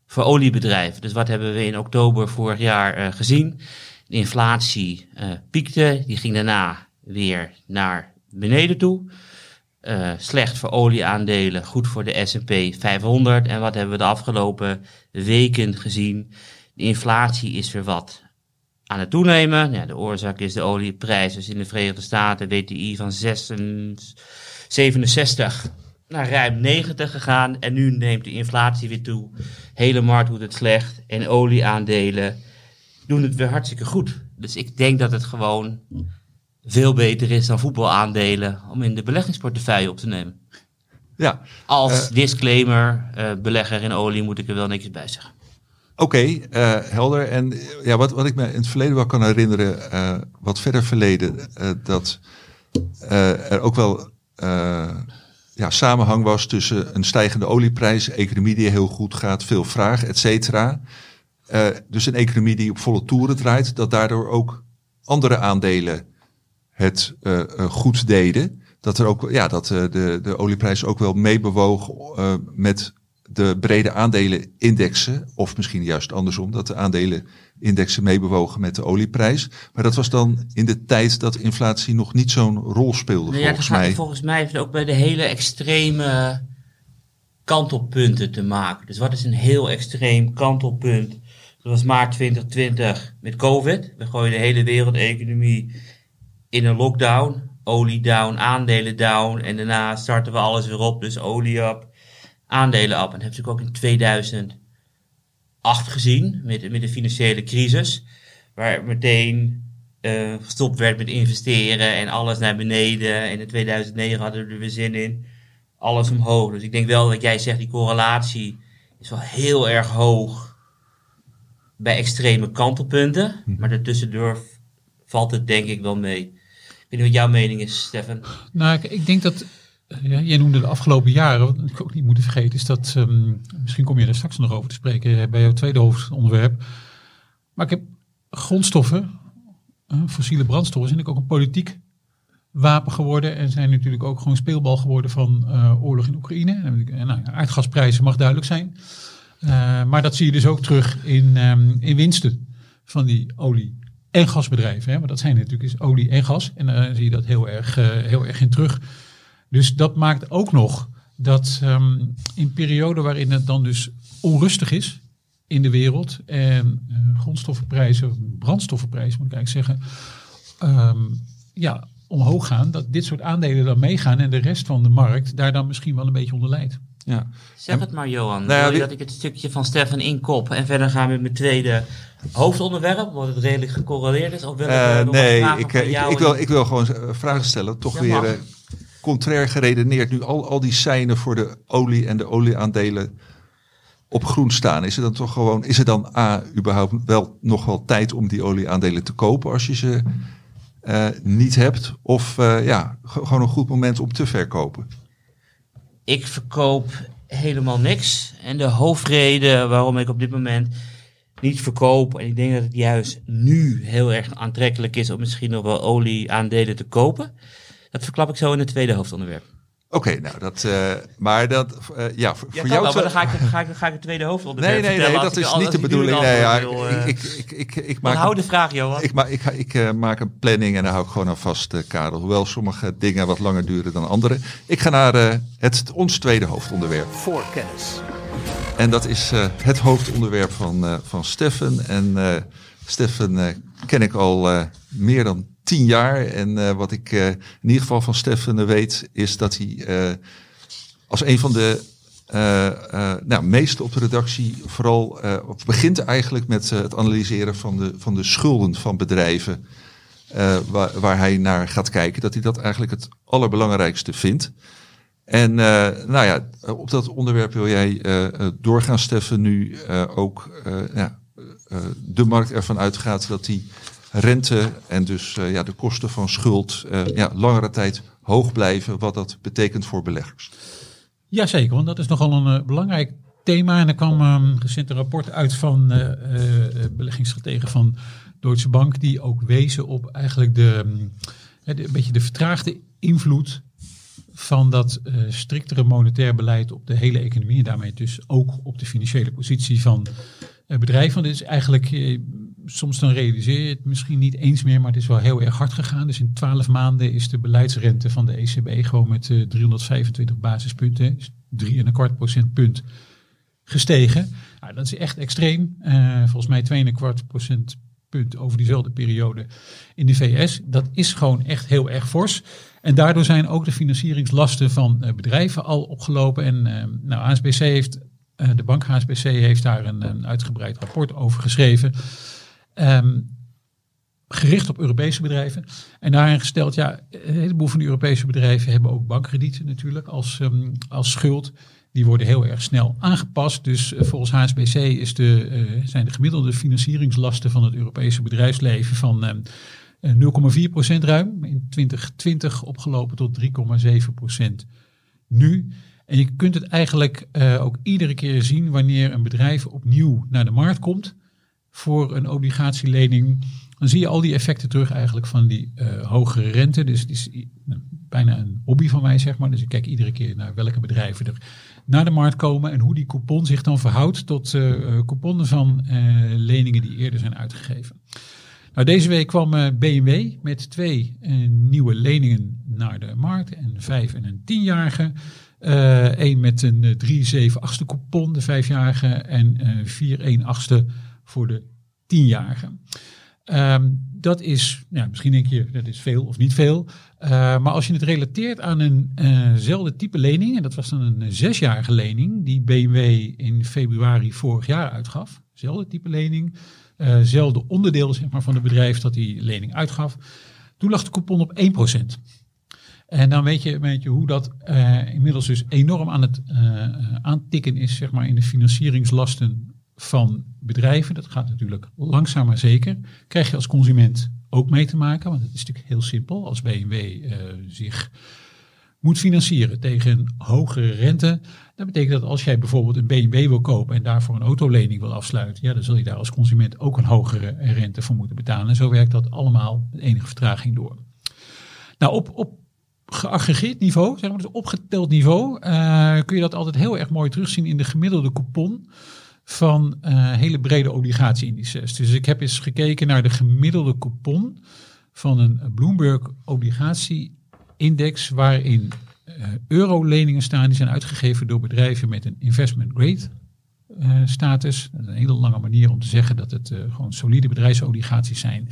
voor oliebedrijven. Dus wat hebben we in oktober vorig jaar gezien? De inflatie uh, piekte, die ging daarna weer naar beneden toe. Uh, slecht voor olieaandelen, goed voor de S&P 500. En wat hebben we de afgelopen weken gezien? De inflatie is weer wat aan het toenemen. De oorzaak is de olieprijs. Dus in de Verenigde Staten WTI van 67 naar ruim 90 gegaan. En nu neemt de inflatie weer toe. Hele markt doet het slecht. En olieaandelen doen het weer hartstikke goed. Dus ik denk dat het gewoon veel beter is dan voetbalaandelen om in de beleggingsportefeuille op te nemen. Ja. Als uh, disclaimer, uh, belegger in olie moet ik er wel niks bij zeggen. Oké, okay, uh, helder. En ja, wat, wat ik me in het verleden wel kan herinneren, wat verder verleden, dat er ook wel ja, samenhang was tussen een stijgende olieprijs, economie die heel goed gaat, veel vraag, et cetera. Uh, dus een economie die op volle toeren draait, dat daardoor ook andere aandelen het uh, uh, goed deden. Dat, er ook, ja, dat de, de olieprijs ook wel meebewoog met de brede aandelenindexen. Of misschien juist andersom, dat de aandelenindexen meebewogen met de olieprijs. Maar dat was dan in de tijd dat inflatie nog niet zo'n rol speelde, nou ja, volgens mij. Volgens mij heeft het ook bij de hele extreme kantelpunten te maken. Dus wat is een heel extreem kantelpunt? Dat was maart 2020 met COVID. We gooien de hele wereldeconomie in een lockdown. Olie down, aandelen down. En daarna starten we alles weer op. Dus olie op, aandelen op. En dat heb ik ook in 2008 gezien. Met, met de financiële crisis. Waar meteen uh, gestopt werd met investeren. En alles naar beneden. En in 2009 hadden we er weer zin in. Alles omhoog. Dus ik denk wel dat jij zegt die correlatie is wel heel erg hoog bij extreme kantelpunten. Hm. Maar daartussendoor valt het denk ik wel mee. Ik weet niet wat jouw mening is, Stefan. Nou, ik, ik denk dat. Ja, jij noemde de afgelopen jaren, wat ik ook niet moet vergeten, is dat. Um, misschien kom je daar straks nog over te spreken bij jouw tweede hoofdonderwerp. Maar ik heb grondstoffen, uh, fossiele brandstoffen, zijn ook een politiek wapen geworden. En zijn natuurlijk ook gewoon speelbal geworden van oorlog in Oekraïne. En, nou, aardgasprijzen mag duidelijk zijn. Maar dat zie je dus ook terug in, um, in winsten van die olie- en gasbedrijven. Hè? Dat zijn natuurlijk is olie en gas. En daar zie je dat heel erg, heel erg in terug. Dus dat maakt ook nog dat um, in perioden waarin het dan dus onrustig is in de wereld. En grondstoffenprijzen, brandstoffenprijzen moet ik eigenlijk zeggen. Um, ja, omhoog gaan. Dat dit soort aandelen dan meegaan. En de rest van de markt daar dan misschien wel een beetje onder leidt. Ja. Zeg het maar, Johan. Nou ja, Wil je wie- dat ik het stukje van Stefan inkop en verder gaan we met mijn tweede hoofdonderwerp, omdat het redelijk gecorreleerd is? Of wil ik Eh, eh, nog wat nee, vragen ik, eh, ik, wil, ik wil gewoon eh, vragen stellen. Toch Ja, weer mag. eh, contrair geredeneerd nu al, al die seinen voor de olie en de olieaandelen op groen staan? Is er dan toch gewoon, is er dan A, überhaupt wel nog wel tijd om die olieaandelen te kopen als je ze eh, niet hebt? Of eh, ja, gewoon een goed moment om te verkopen? Ik verkoop helemaal niks. En de hoofdreden waarom ik op dit moment niet verkoop, en ik denk dat het juist nu heel erg aantrekkelijk is om misschien nog wel olieaandelen te kopen, dat verklap ik zo in het tweede hoofdonderwerp. Oké, nou dat, eh, maar dat, eh, ja, voor, Ja, voor jou wel, te- maar dan ga ik, dan ga ik, dan ga ik het tweede hoofdonderwerp Nee, nee, nee, dat ik- is niet de ik bedoeling. Nee, ja, wil, eh. ik, ik, ik, ik, ik Maar maak hou de vraag, Johan. Ik, ma ik, ga- ik eh, maak een planning en daar hou ik gewoon aan vast, Karel. Hoewel sommige dingen wat langer duren dan andere. Ik ga naar eh, het, ons tweede hoofdonderwerp. Voorkennis. En dat is eh, het hoofdonderwerp van, eh, van Steffen. En eh Steffen eh, ken ik al eh, meer dan tien jaar. En eh, wat ik eh, in ieder geval van Steffen weet, is dat hij als een van de nou, meest op de redactie vooral begint eigenlijk met het analyseren van de, van de schulden van bedrijven. waar, waar hij naar gaat kijken, dat hij dat eigenlijk het allerbelangrijkste vindt. En nou ja, op dat onderwerp wil jij doorgaan, Steffen, nu eh, ook ja, de markt ervan uitgaat dat die rente en dus eh, ja, de kosten van schuld eh, ja, langere tijd hoog blijven, wat dat betekent voor beleggers. Jazeker, want dat is nogal een eh, belangrijk thema. En er kwam um, recent een rapport uit van eh eh, beleggingsstrategen van Deutsche Bank, die ook wezen op eigenlijk de, de- een beetje de vertraagde invloed van dat eh, striktere monetair beleid op de hele economie. En daarmee dus ook op de financiële positie van eh, bedrijven. Want dit is eigenlijk, eh, soms dan realiseer je het misschien niet eens meer, maar het is wel heel erg hard gegaan. Dus in twaalf maanden is de beleidsrente van de ECB gewoon met eh, 325 basispunten, dus 3,25 procentpunt gestegen. Nou, dat is echt extreem. Eh, volgens mij 2,25 procentpunt over diezelfde periode in de VS. Dat is gewoon echt heel erg fors. En daardoor zijn ook de financieringslasten van eh, bedrijven al opgelopen. En eh, nou, HSBC heeft, eh, de bank HSBC heeft daar een, een uitgebreid rapport over geschreven. Ehm, gericht op Europese bedrijven. En daarin gesteld, ja, een heleboel van de Europese bedrijven hebben ook bankkredieten natuurlijk als, ehm, als schuld. Die worden heel erg snel aangepast. Dus eh, volgens HSBC is de, eh, zijn de gemiddelde financieringslasten van het Europese bedrijfsleven van ehm, eh, 0,4% ruim. In 2020 opgelopen tot 3,7% nu. En je kunt het eigenlijk eh, ook iedere keer zien wanneer een bedrijf opnieuw naar de markt komt voor een obligatielening. Dan zie je al die effecten terug eigenlijk van die eh, hogere rente. Dus het is bijna een hobby van mij, zeg maar. Dus ik kijk iedere keer naar welke bedrijven er naar de markt komen en hoe die coupon zich dan verhoudt tot eh, couponnen van leningen die eerder zijn uitgegeven. Nou, deze week kwam BMW met twee nieuwe leningen naar de markt. Een vijf en een tienjarige. Met een eh, 3 7 achtste coupon, de vijfjarige. En eh 4 1 achtste voor de tienjarige. Ehm, dat is, ja, misschien denk je, dat is veel of niet veel. Eh, maar als je het relateert aan eenzelfde type lening, en dat was dan een eh, zesjarige lening, die BMW in februari vorig jaar uitgaf. Zelfde type lening, eh, zelfde onderdeel zeg maar, van het bedrijf dat die lening uitgaf. Toen lag de coupon op 1%. En dan weet je, weet je hoe dat eh, inmiddels dus enorm aan het eh, aantikken is, zeg maar, in de financieringslasten van bedrijven. Dat gaat natuurlijk langzaam maar zeker. Krijg je als consument ook mee te maken, want het is natuurlijk heel simpel. Als BMW eh, zich moet financieren tegen een hogere rente, dat betekent dat als jij bijvoorbeeld een BMW wil kopen en daarvoor een autolening wil afsluiten, ja, dan zul je daar als consument ook een hogere rente voor moeten betalen. En zo werkt dat allemaal met enige vertraging door. Nou, op, op geaggregeerd niveau, zeg maar, dus opgeteld niveau, eh, kun je dat altijd heel erg mooi terugzien in de gemiddelde coupon van eh, hele brede obligatieindices. Dus ik heb eens gekeken naar de gemiddelde coupon van een Bloomberg obligatieindex waarin eh, euroleningen staan die zijn uitgegeven door bedrijven met een investment grade status. Dat is een hele lange manier om te zeggen dat het eh, gewoon solide bedrijfsobligaties zijn.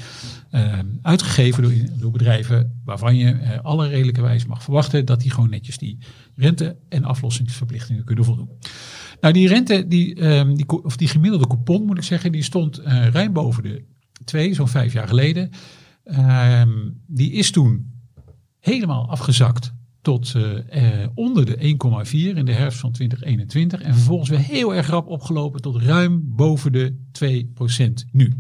eh, uitgegeven door, door bedrijven waarvan je eh, alle redelijke wijze mag verwachten dat die gewoon netjes die rente- en aflossingsverplichtingen kunnen voldoen. Nou, die rente, die, ehm, die, of die gemiddelde coupon moet ik zeggen, die stond eh, ruim boven de twee, zo'n vijf jaar geleden. Ehm, die is toen helemaal afgezakt tot eh, eh, onder de 1,4 in de herfst van 2021. En vervolgens weer heel erg rap opgelopen tot ruim boven de 2% nu.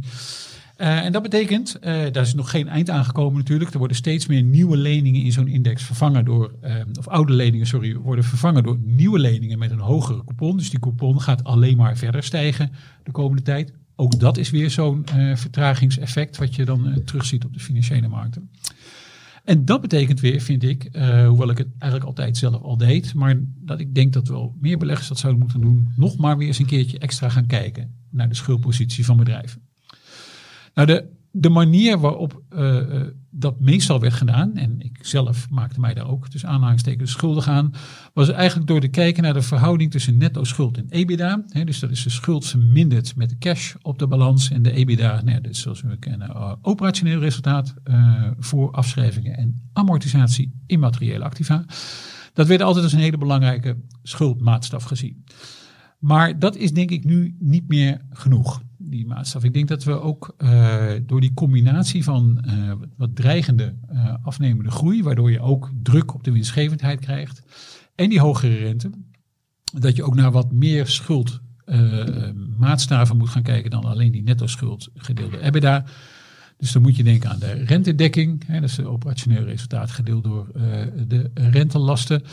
Uh, en dat betekent, daar is nog geen eind aangekomen natuurlijk. Er worden steeds meer nieuwe leningen in zo'n index vervangen door, of oude leningen, sorry, worden vervangen door nieuwe leningen met een hogere coupon. Dus die coupon gaat alleen maar verder stijgen de komende tijd. Ook dat is weer zo'n vertragingseffect wat je dan terugziet op de financiële markten. En dat betekent weer, vind ik, hoewel ik het eigenlijk altijd zelf al deed, maar dat ik denk dat wel meer beleggers dat zouden moeten doen, nog maar weer eens een keertje extra gaan kijken naar de schuldpositie van bedrijven. Nou, de, de manier waarop uh, dat meestal werd gedaan, en ik zelf maakte mij daar ook dus aanhalingstekens schuldig aan, was eigenlijk door te kijken naar de verhouding tussen netto schuld en EBITDA. Dus dat is de schuld verminderd met de cash op de balans en de EBITDA, nou, dus zoals we kennen, uh, operationeel resultaat voor afschrijvingen en amortisatie immateriële activa. Dat werd altijd als een hele belangrijke schuldmaatstaf gezien. Maar dat is denk ik nu niet meer genoeg die maatstaf. Ik denk dat we ook uh, door die combinatie van uh, wat dreigende uh, afnemende groei, waardoor je ook druk op de winstgevendheid krijgt, en die hogere rente, dat je ook naar wat meer schuld maatstaven moet gaan kijken dan alleen die netto schuld gedeelde EBITDA. Dus dan moet je denken aan de rentedekking, hè, dat is het operationeel resultaat gedeeld door de rentelasten.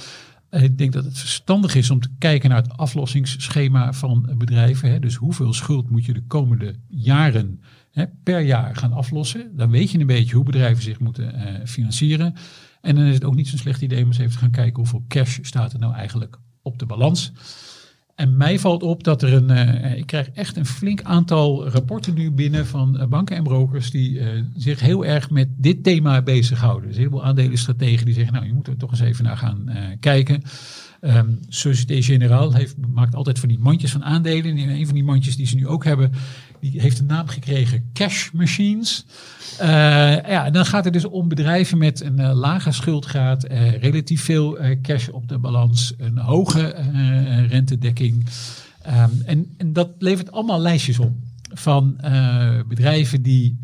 Ik denk dat het verstandig is om te kijken naar het aflossingsschema van bedrijven. Hè. Dus hoeveel schuld moet je de komende jaren hè, per jaar gaan aflossen. Dan weet je een beetje hoe bedrijven zich moeten uh, financieren. En dan is het ook niet zo'n slecht idee om eens even te gaan kijken hoeveel cash staat er nou eigenlijk op de balans. En mij valt op dat er een. Uh, ik krijg echt een flink aantal rapporten nu binnen van uh, banken en brokers. die uh, zich heel erg met dit thema bezighouden. Dus heel veel aandelenstrategen die zeggen. Nou, je moet er toch eens even naar gaan kijken. Um, Société Générale heeft, maakt altijd van die mandjes van aandelen. En een van die mandjes die ze nu ook hebben, die heeft een naam gekregen Cash Machines. Uh, ja, dan gaat het dus om bedrijven met een uh, lage schuldgraad, uh, relatief veel cash op de balans, een hoge rentedekking. Um, en, en dat levert allemaal lijstjes op van bedrijven die,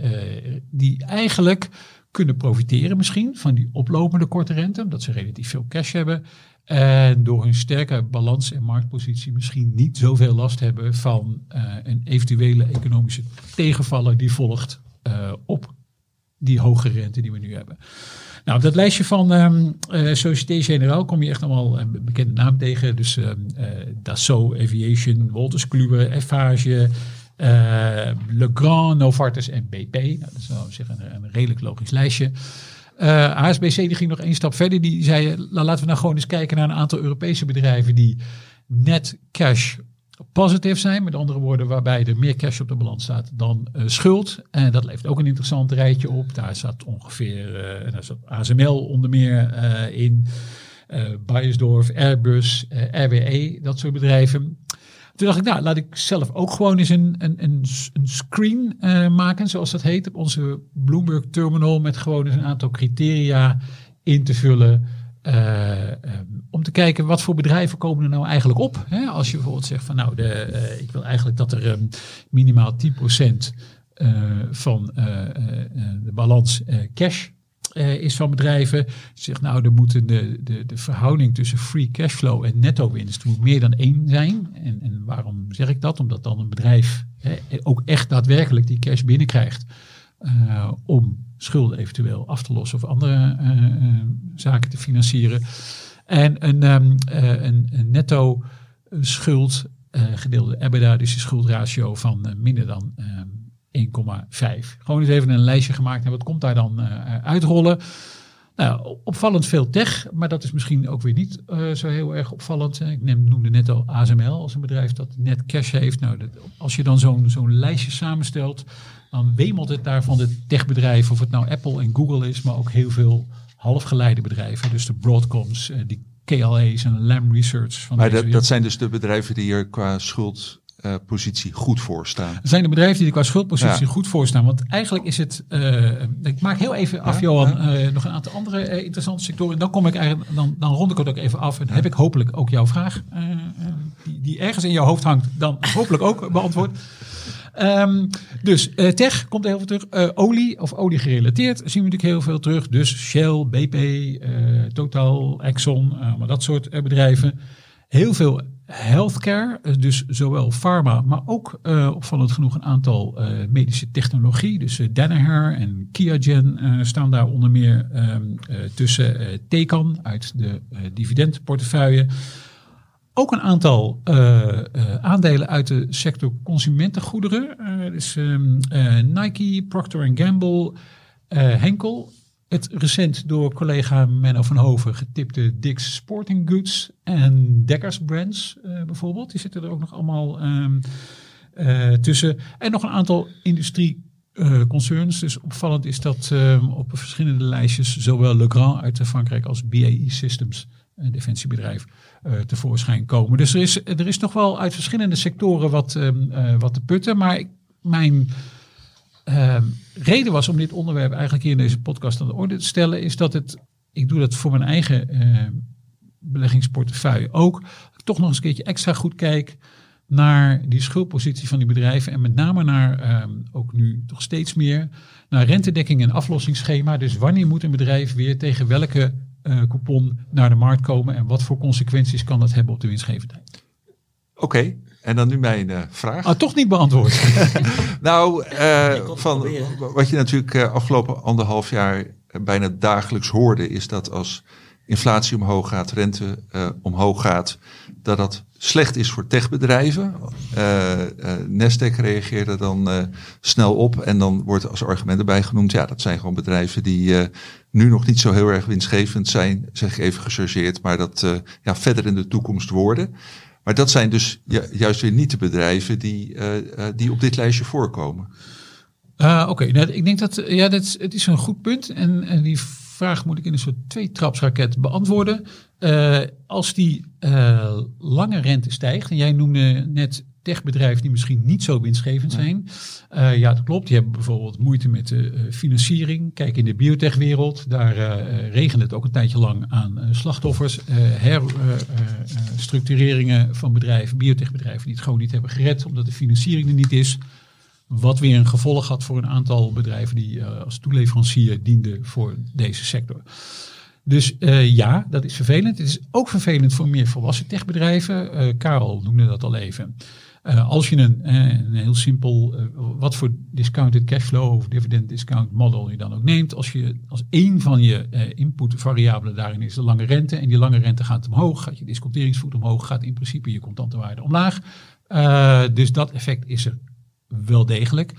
die eigenlijk kunnen profiteren misschien van die oplopende korte rente, omdat ze relatief veel cash hebben. En door hun sterke balans- en marktpositie misschien niet zoveel last hebben van een eventuele economische tegenvaller die volgt uh, op die hoge rente die we nu hebben. Nou, op dat lijstje van um, uh, Société Générale kom je echt allemaal een bekende naam tegen. Dus um, Dassault Aviation, Wolters Kluwer, Eiffage, Le Grand, Novartis en BP. Nou, dat is nou zeg een, een redelijk logisch lijstje. Uh, HSBC die ging nog één stap verder. Die zei, nou, laten we nou gewoon eens kijken naar een aantal Europese bedrijven die net cash positief zijn. Met andere woorden, waarbij er meer cash op de balans staat dan uh, schuld. En dat levert ook een interessant rijtje op. Daar zat ongeveer, uh, daar zat ASML onder meer in. Beiersdorf, Airbus, RWE, dat soort bedrijven. Toen dacht ik, nou, laat ik zelf ook gewoon eens een, een, een, een screen maken, zoals dat heet, op onze Bloomberg terminal, met gewoon eens een aantal criteria in te vullen. Uh, um, om te kijken wat voor bedrijven komen er nou eigenlijk op. Hè? Als je bijvoorbeeld zegt van nou, de, uh, ik wil eigenlijk dat er um, minimaal 10% van de balans cash is van bedrijven. Je zegt nou, er moet de, de, de verhouding tussen free cashflow en netto winst moet meer dan één zijn. En, en waarom zeg ik dat? Omdat dan een bedrijf hè, ook echt daadwerkelijk die cash binnenkrijgt uh, om schulden eventueel af te lossen of andere uh, zaken te financieren. En een, um, een, een netto schuld gedeelde EBITDA, dus die schuldratio van minder dan um, 1,5. Gewoon eens even een lijstje gemaakt en wat komt daar dan uitrollen. Nou, opvallend veel tech, maar dat is misschien ook weer niet zo heel erg opvallend. Ik neem, noemde net al ASML als een bedrijf dat net cash heeft. Nou, dat, als je dan zo'n zo'n lijstje samenstelt, dan wemelt het daar van de techbedrijven, of het nou Apple en Google is, maar ook heel veel halfgeleide bedrijven. Dus de Broadcoms, uh, die KLA's en Lam Research. Van maar dat, dat zijn dus de bedrijven die hier qua schuld uh, positie goed voor staan. Er zijn de bedrijven die er qua schuldpositie ja. goed voor staan. Want eigenlijk is het. Uh, ik maak heel even af, ja, Johan, ja. uh, nog een aantal andere interessante sectoren. En dan kom ik eigenlijk, dan, dan rond ik het ook even af. En heb ik hopelijk ook jouw vraag, die, die, ergens in jouw hoofd hangt, dan hopelijk ook beantwoord. Ehm, dus eh, tech komt heel veel terug. Eh, olie of olie gerelateerd zien we natuurlijk heel veel terug. Dus Shell, BP, eh, Total, Exxon, maar dat soort bedrijven. Heel veel healthcare, dus zowel pharma, maar ook opvallend genoeg een aantal medische technologie. Dus Danaher en Kiagen staan daar onder meer ehm, tussen. Tecan uit de dividendportefeuille. Ook een aantal uh, aandelen uit de sector consumentengoederen. Dus um, Nike, Procter Gamble, Henkel. Het recent door collega Menno van Hoven getipte Dick's Sporting Goods en Dekkers Brands bijvoorbeeld. Die zitten er ook nog allemaal um, tussen. En nog een aantal industrie concerns. Dus opvallend is dat um, op verschillende lijstjes zowel Legrand uit Frankrijk als BAE Systems, een defensiebedrijf, tevoorschijn komen. Dus er is, er is nog wel uit verschillende sectoren wat, uh, wat te putten. Maar ik, mijn uh, reden was om dit onderwerp eigenlijk hier in deze podcast aan de orde te stellen, is dat het, ik doe dat voor mijn eigen beleggingsportefeuille ook, toch nog eens een keertje extra goed kijk naar die schuldpositie van die bedrijven en met name naar ook nu toch steeds meer naar rentedekking en aflossingsschema. Dus wanneer moet een bedrijf weer tegen welke coupon naar de markt komen en wat voor consequenties kan dat hebben op de winstgevendheid? Oké, en dan nu mijn uh, vraag. Ah, toch niet beantwoord. [LAUGHS] nou, uh, van wat je natuurlijk afgelopen anderhalf jaar bijna dagelijks hoorde, is dat als inflatie omhoog gaat, rente omhoog gaat, dat dat slecht is voor techbedrijven. Uh, Nasdaq reageerde dan uh, snel op en dan wordt als argument erbij genoemd, ja, dat zijn gewoon bedrijven die nu nog niet zo heel erg winstgevend zijn, zeg even gechargeerd, maar dat ja, verder in de toekomst worden. Maar dat zijn dus juist weer niet de bedrijven die, die op dit lijstje voorkomen. Oké, okay. nou, ik denk dat ja, dat het is een goed punt en, en die vraag moet ik in een soort twee-trapsraket beantwoorden. Uh, als die uh, lange rente stijgt, en jij noemde net techbedrijven die misschien niet zo winstgevend zijn. Uh, ja, dat klopt. Die hebben bijvoorbeeld moeite met de financiering. Kijk in de biotechwereld, daar regent het ook een tijdje lang aan slachtoffers. herstructureringen van bedrijven, biotechbedrijven die het gewoon niet hebben gered omdat de financiering er niet is. Wat weer een gevolg had voor een aantal bedrijven die uh, als toeleverancier dienden voor deze sector. Dus uh, ja, dat is vervelend. Het is ook vervelend voor meer volwassen techbedrijven. Uh, Karel noemde dat al even. als je een, een heel simpel, wat voor discounted cashflow of dividend discount model je dan ook neemt. Als je als één van je inputvariabelen daarin is de lange rente. En die lange rente gaat omhoog, gaat je disconteringsvoet omhoog, gaat in principe je contante waarde omlaag. dus dat effect is er wel degelijk.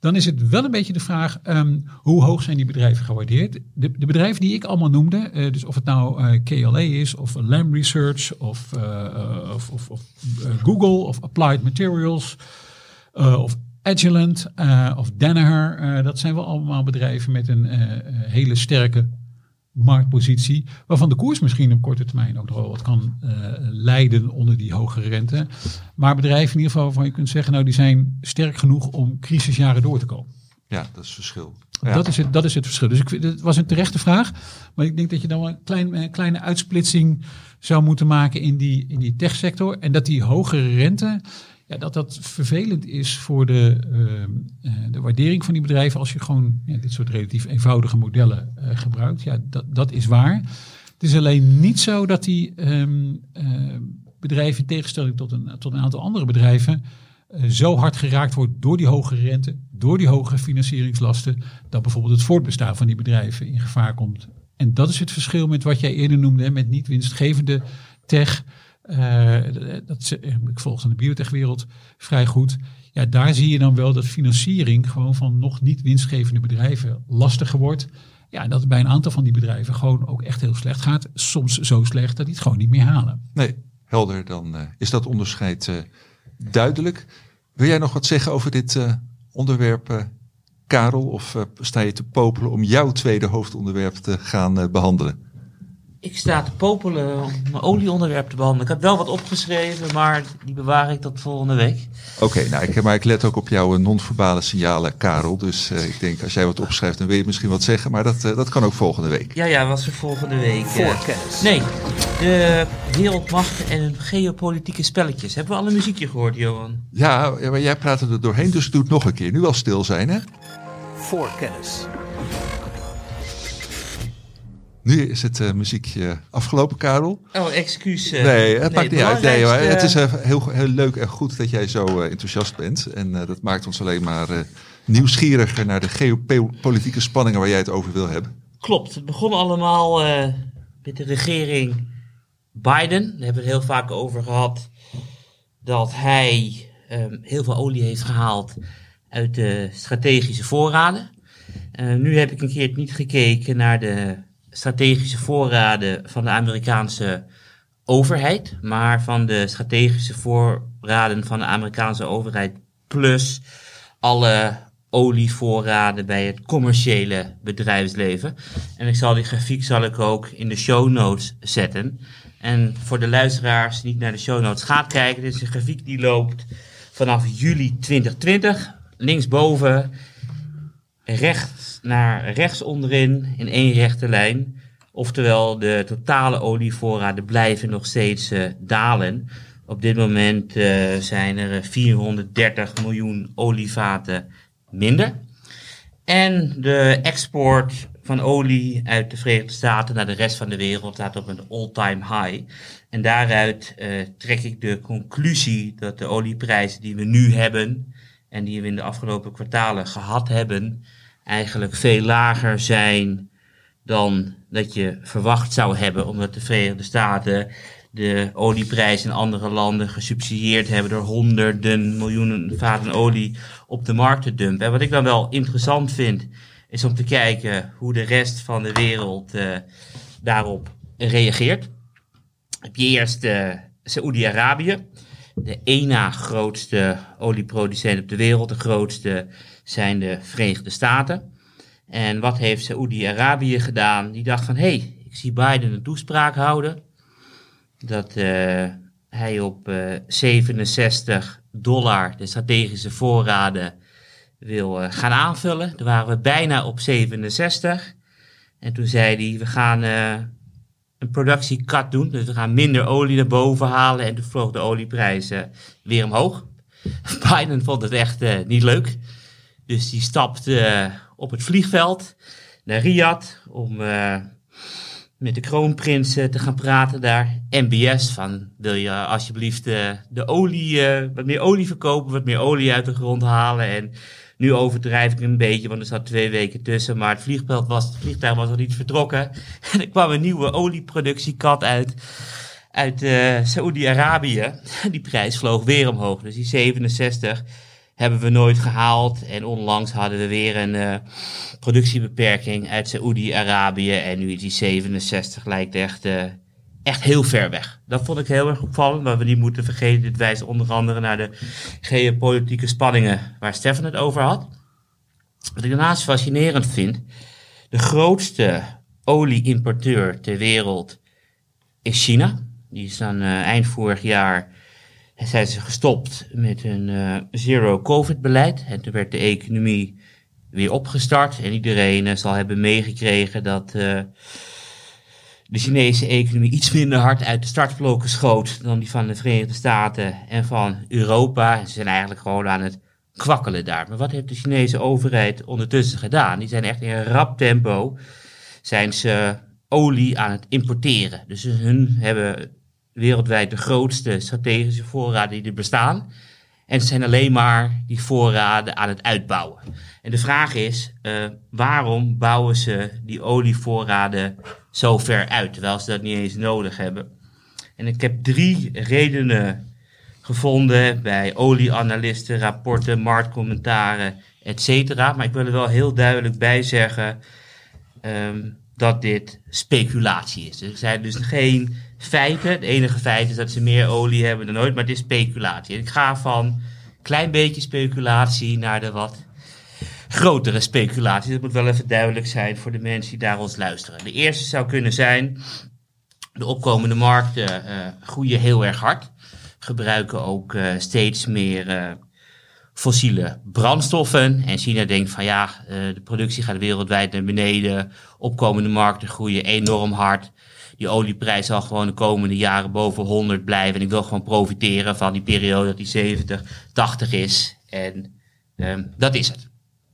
Dan is het wel een beetje de vraag, um, hoe hoog zijn die bedrijven gewaardeerd? De, de bedrijven die ik allemaal noemde, uh, dus of het nou uh, KLA is, of Lam Research, of, uh, of, of, of Google, of Applied Materials, of Agilent, of Danaher. dat zijn wel allemaal bedrijven met een hele sterke marktpositie, waarvan de koers misschien op korte termijn ook nog wel wat kan uh, leiden onder die hogere rente. Maar bedrijven in ieder geval waarvan je kunt zeggen, nou die zijn sterk genoeg om crisisjaren door te komen. Ja, dat is het verschil. Ja. Dat, is het, dat is het verschil. Dus ik, het was een terechte vraag. Maar ik denk dat je dan wel een, klein, een kleine uitsplitsing zou moeten maken in die, in die techsector. En dat die hogere rente, ja, dat dat vervelend is voor de, uh, de waardering van die bedrijven als je gewoon ja, dit soort relatief eenvoudige modellen uh, gebruikt. Ja, dat, dat is waar. Het is alleen niet zo dat die um, uh, bedrijven in tegenstelling tot een, tot een aantal andere bedrijven zo hard geraakt wordt door die hoge rente, door die hoge financieringslasten, dat bijvoorbeeld het voortbestaan van die bedrijven in gevaar komt. En dat is het verschil met wat jij eerder noemde, met niet winstgevende tech uh, dat, ik volg in de biotechwereld vrij goed. Ja, daar zie je dan wel dat financiering gewoon van nog niet winstgevende bedrijven lastiger wordt. Ja, en dat het bij een aantal van die bedrijven gewoon ook echt heel slecht gaat. Soms zo slecht dat die het gewoon niet meer halen. Nee, helder. Dan uh, is dat onderscheid duidelijk. Wil jij nog wat zeggen over dit onderwerp, Karel? Of sta je te popelen om jouw tweede hoofdonderwerp te gaan behandelen? Ik sta te popelen om mijn olieonderwerp te behandelen. Ik heb wel wat opgeschreven, maar die bewaar ik tot volgende week. Oké, nou, ik, maar ik let ook op jouw eh, non-verbale signalen, Karel. Dus eh, ik denk, als jij wat opschrijft, dan wil je misschien wat zeggen. Maar dat, eh, dat kan ook volgende week. Ja, ja, was er volgende week. Voorkennis. nee, de wereldmachten en hun geopolitieke spelletjes. Hebben we alle muziekje gehoord, Johan? Ja, ja, maar jij praat er doorheen, dus doe het nog een keer. Nu al stil zijn, hè? Voorkennis. Nu is het eh, muziekje afgelopen, Karel. Oh, excuus. eh. nee, het maakt niet uit. Nee, Het is eh, heel, heel leuk en goed dat jij zo enthousiast bent. En dat maakt ons alleen maar nieuwsgieriger naar de geopolitieke spanningen waar jij het over wil hebben. Klopt, het begon allemaal met de regering Biden. Daar hebben we het heel vaak over gehad. Dat hij ehm, heel veel olie heeft gehaald uit de strategische voorraden. Nu heb ik een keer niet gekeken naar de strategische voorraden van de Amerikaanse overheid. Maar van de strategische voorraden van de Amerikaanse overheid plus alle olievoorraden bij het commerciële bedrijfsleven. En ik zal die grafiek zal ik ook in de show notes zetten. En voor de luisteraars die niet naar de show notes gaan kijken, dit is een grafiek die loopt vanaf juli 2020, linksboven, rechts naar rechts onderin in één rechte lijn. Oftewel, de totale olievoorraden blijven nog steeds eh, dalen. Op dit moment eh, zijn er eh, 430 miljoen olievaten minder. En de export van olie uit de Verenigde Staten naar de rest van de wereld staat op een all-time high. En daaruit eh, trek ik de conclusie dat de olieprijzen die we nu hebben en die we in de afgelopen kwartalen gehad hebben, eigenlijk veel lager zijn dan dat je verwacht zou hebben, omdat de Verenigde Staten de olieprijs in andere landen gesubsidieerd hebben door honderden miljoenen vaten olie op de markt te dumpen. En wat ik dan wel interessant vind, is om te kijken hoe de rest van de wereld eh, daarop reageert. Heb je eerst eh Saoedi-Arabië, de ena grootste olieproducent op de wereld. De grootste zijn de Verenigde Staten. En wat heeft Saoedi-Arabië gedaan? Die dacht van, hé, hey, ik zie Biden een toespraak houden. Dat eh, hij op eh 67 dollar de strategische voorraden wil eh, gaan aanvullen. Toen waren we bijna op 67. En toen zei hij, we gaan eh, een productiekat doen. Dus we gaan minder olie naar boven halen. En toen vloog de olieprijs eh, weer omhoog. [LAUGHS] Biden vond het echt eh, niet leuk. Dus die stapte eh, op het vliegveld naar Riyadh om eh, met de kroonprins te gaan praten daar. MBS van, wil je alsjeblieft eh, de olie, wat meer olie verkopen, wat meer olie uit de grond halen. En nu overdrijf ik een beetje, want er zat twee weken tussen. Maar het vliegveld was, het vliegtuig was nog niet vertrokken. [LAUGHS] En er kwam een nieuwe olieproductiekat uit uit eh Saoedi-Arabië. [LAUGHS] Die prijs vloog weer omhoog. Dus die 67 hebben we nooit gehaald. En onlangs hadden we weer een eh, productiebeperking uit Saoedi-Arabië. En nu is die 67 lijkt echt, eh, echt heel ver weg. Dat vond ik heel erg opvallend. Maar we niet moeten vergeten, dit wijst onder andere naar de geopolitieke spanningen waar Stefan het over had. Wat ik daarnaast fascinerend vind. De grootste olieimporteur ter wereld is China. Die is dan eh, eind vorig jaar zijn ze gestopt met hun eh, zero-covid-beleid. En toen werd de economie weer opgestart. En iedereen eh, zal hebben meegekregen dat eh, de Chinese economie iets minder hard uit de startblokken schoot dan die van de Verenigde Staten en van Europa. Ze zijn eigenlijk gewoon aan het kwakkelen daar. Maar wat heeft de Chinese overheid ondertussen gedaan? Die zijn echt in een rap tempo zijn ze olie aan het importeren. Dus hun hebben wereldwijd de grootste strategische voorraden die er bestaan. En ze zijn alleen maar die voorraden aan het uitbouwen. En de vraag is, eh, waarom bouwen ze die olievoorraden zo ver uit, terwijl ze dat niet eens nodig hebben? En ik heb drie redenen gevonden bij olieanalisten, rapporten, marktcommentaren, et cetera. Maar ik wil er wel heel duidelijk bij zeggen ehm, dat dit speculatie is. Er zijn dus geen feiten. Het enige feit is dat ze meer olie hebben dan ooit, maar het is speculatie. Ik ga van klein beetje speculatie naar de wat grotere speculatie. Dat moet wel even duidelijk zijn voor de mensen die naar ons luisteren. De eerste zou kunnen zijn De opkomende markten eh, groeien heel erg hard. Gebruiken ook eh, steeds meer eh, fossiele brandstoffen. En China denkt van ja, eh, de productie gaat wereldwijd naar beneden. Opkomende markten groeien enorm hard. Die olieprijs zal gewoon de komende jaren boven 100 blijven. En ik wil gewoon profiteren van die periode dat die 70, 80 is. En ehm, dat is het.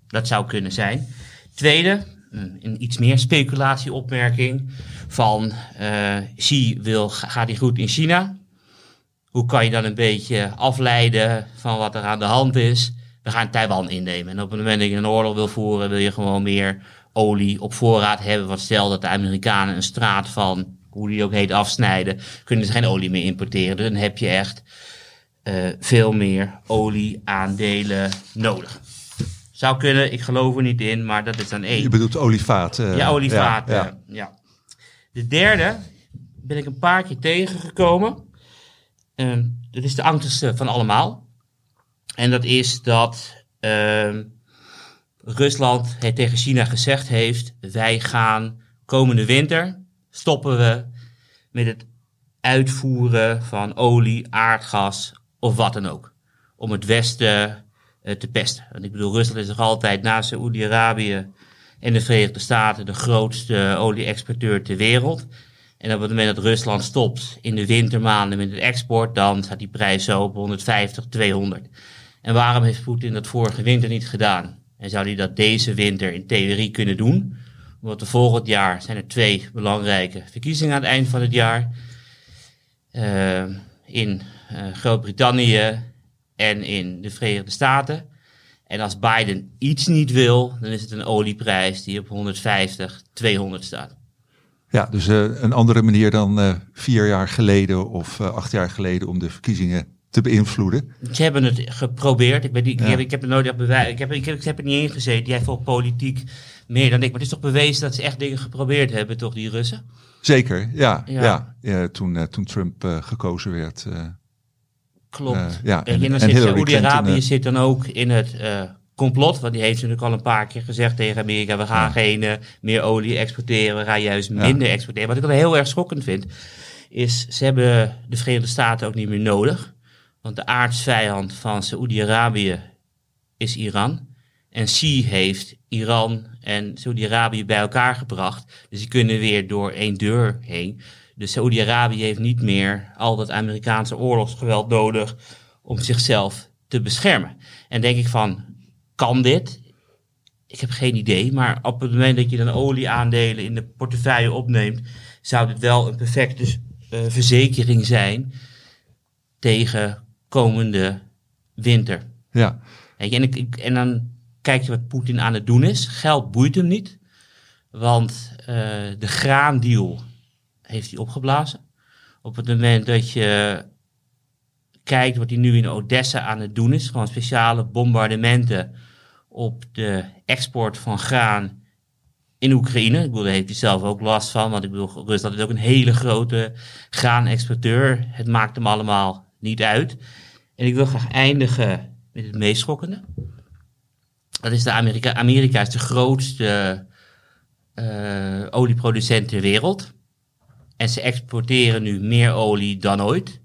Dat zou kunnen zijn. Tweede, mm, een iets meer speculatieopmerking van eh Xi wil, ga- gaat hij goed in China? Hoe kan je dan een beetje afleiden van wat er aan de hand is? We gaan Taiwan innemen. En op het moment dat je een oorlog wil voeren, wil je gewoon meer olie op voorraad hebben. Want stel dat de Amerikanen een straat van, hoe die ook heet, afsnijden, kunnen ze geen olie meer importeren. Dus dan heb je echt eh, veel meer olieaandelen nodig. Zou kunnen, ik geloof er niet in, maar dat is dan één. Je bedoelt olievaat. eh, Ja, olievaten. ja, Ja, ja. De derde ben ik een paar keer tegengekomen. Ehm, dat is de angstigste van allemaal. En dat is dat ehm, Rusland het tegen China gezegd heeft: wij gaan komende winter stoppen we met het uitvoeren van olie, aardgas of wat dan ook. Om het Westen eh, te pesten. Want ik bedoel, Rusland is nog altijd na Saoedi-Arabië en de Verenigde Staten de grootste olie-exporteur ter wereld. En op het moment dat Rusland stopt in de wintermaanden met het export, dan staat die prijs zo op 150, 200. En waarom heeft Poetin dat vorige winter niet gedaan? En zou hij dat deze winter in theorie kunnen doen? Want volgend jaar zijn er twee belangrijke verkiezingen aan het eind van het jaar. Eh, in eh, Groot-Brittannië en in de Verenigde Staten. En als Biden iets niet wil, dan is het een olieprijs die op 150, 200 staat. Ja, dus eh, een andere manier dan eh, vier jaar geleden of eh, acht jaar geleden om de verkiezingen te beïnvloeden. Ze hebben het geprobeerd. Ik, ben niet, Ja. ik, heb, er nooit bewijs. Ik heb, ik, heb, ik heb er niet in gezeten. Jij volgt politiek meer dan ik. Maar het is toch bewezen dat ze echt dingen geprobeerd hebben, toch, die Russen? Zeker, ja. Ja. toen, toen Trump gekozen werd. Klopt. Ja, en- en en Saoedi-Arabië zit dan ook in het complot. Want die heeft natuurlijk al een paar keer gezegd tegen Amerika: we gaan Ja. geen eh, meer olie exporteren, we gaan juist Ja. minder exporteren. Wat ik dan heel erg schokkend vind, is ze hebben de Verenigde Staten ook niet meer nodig. Want de aardsvijand van Saoedi-Arabië is Iran. En Xi heeft Iran en Saoedi-Arabië bij elkaar gebracht. Dus die kunnen weer door één deur heen. Dus Saoedi-Arabië heeft niet meer al dat Amerikaanse oorlogsgeweld nodig om zichzelf te beschermen. En denk ik van, kan dit? Ik heb geen idee, maar op het moment dat je dan olieaandelen in de portefeuille opneemt, zou dit wel een perfecte eh, verzekering zijn tegen komende winter. ja, en, ik, ik- en dan kijk je wat Poetin aan het doen is. Geld boeit hem niet. Want eh, de graandeal heeft hij opgeblazen. Op het moment dat je kijkt wat hij nu in Odessa aan het doen is. Gewoon speciale bombardementen op de export van graan in Oekraïne. Ik bedoel, daar heeft hij zelf ook last van. Want ik bedoel, Rusland is ook een hele grote graanexporteur. Het maakt hem allemaal niet uit. En ik wil graag eindigen met het meest schokkende. Dat is de Amerika. Amerika is de grootste eh, olieproducent ter wereld. En ze exporteren nu meer olie dan ooit.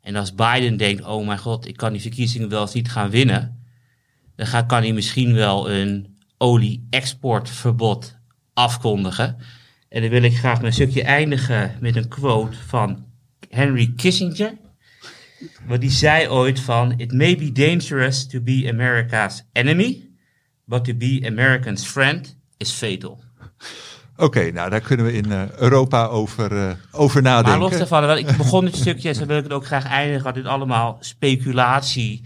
En als Biden denkt, oh mijn god, ik kan die verkiezingen wel eens niet gaan winnen. Dan kan hij misschien wel een olie-exportverbod afkondigen. En dan wil ik graag mijn stukje eindigen met een quote van Henry Kissinger. Want die zei ooit van, it may be dangerous to be America's enemy, but to be American's friend is fatal. oké, nou daar kunnen we in eh, Europa over, eh, over Maar nadenken. los daarvan, ik begon dit stukje en wil ik het ook graag eindigen, dat dit allemaal speculatie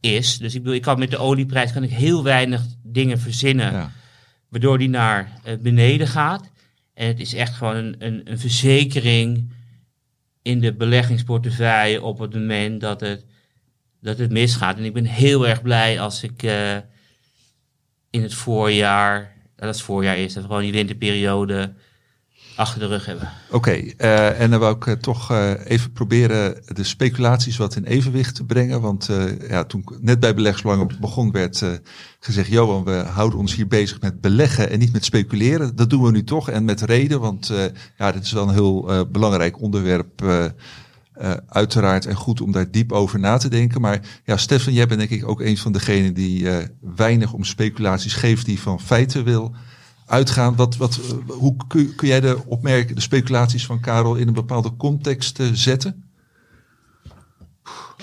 is. Dus ik bedoel, ik kan met de olieprijs kan ik heel weinig dingen verzinnen, Ja. waardoor die naar eh, beneden gaat. En het is echt gewoon een, een, een verzekering in de beleggingsportefeuille op het moment dat het, dat het misgaat. En ik ben heel erg blij als ik eh, in het voorjaar, dat het voorjaar is, dat gewoon die winterperiode, achter de rug hebben. Oké, eh, en dan wou ik eh, toch eh, even proberen de speculaties wat in evenwicht te brengen. Want ja, toen net bij beleggsbelangen begon, werd gezegd: Johan, we houden ons hier bezig met beleggen en niet met speculeren. Dat doen we nu toch en met reden, want ja, dit is wel een heel belangrijk onderwerp. eh, uiteraard en goed om daar diep over na te denken. Maar ja, Stefan, jij bent denk ik ook een van degenen die weinig om speculaties geeft, die van feiten wil uitgaan. Wat, wat, hoe kun, kun jij de opmerkingen, de speculaties van Karel in een bepaalde context eh, zetten?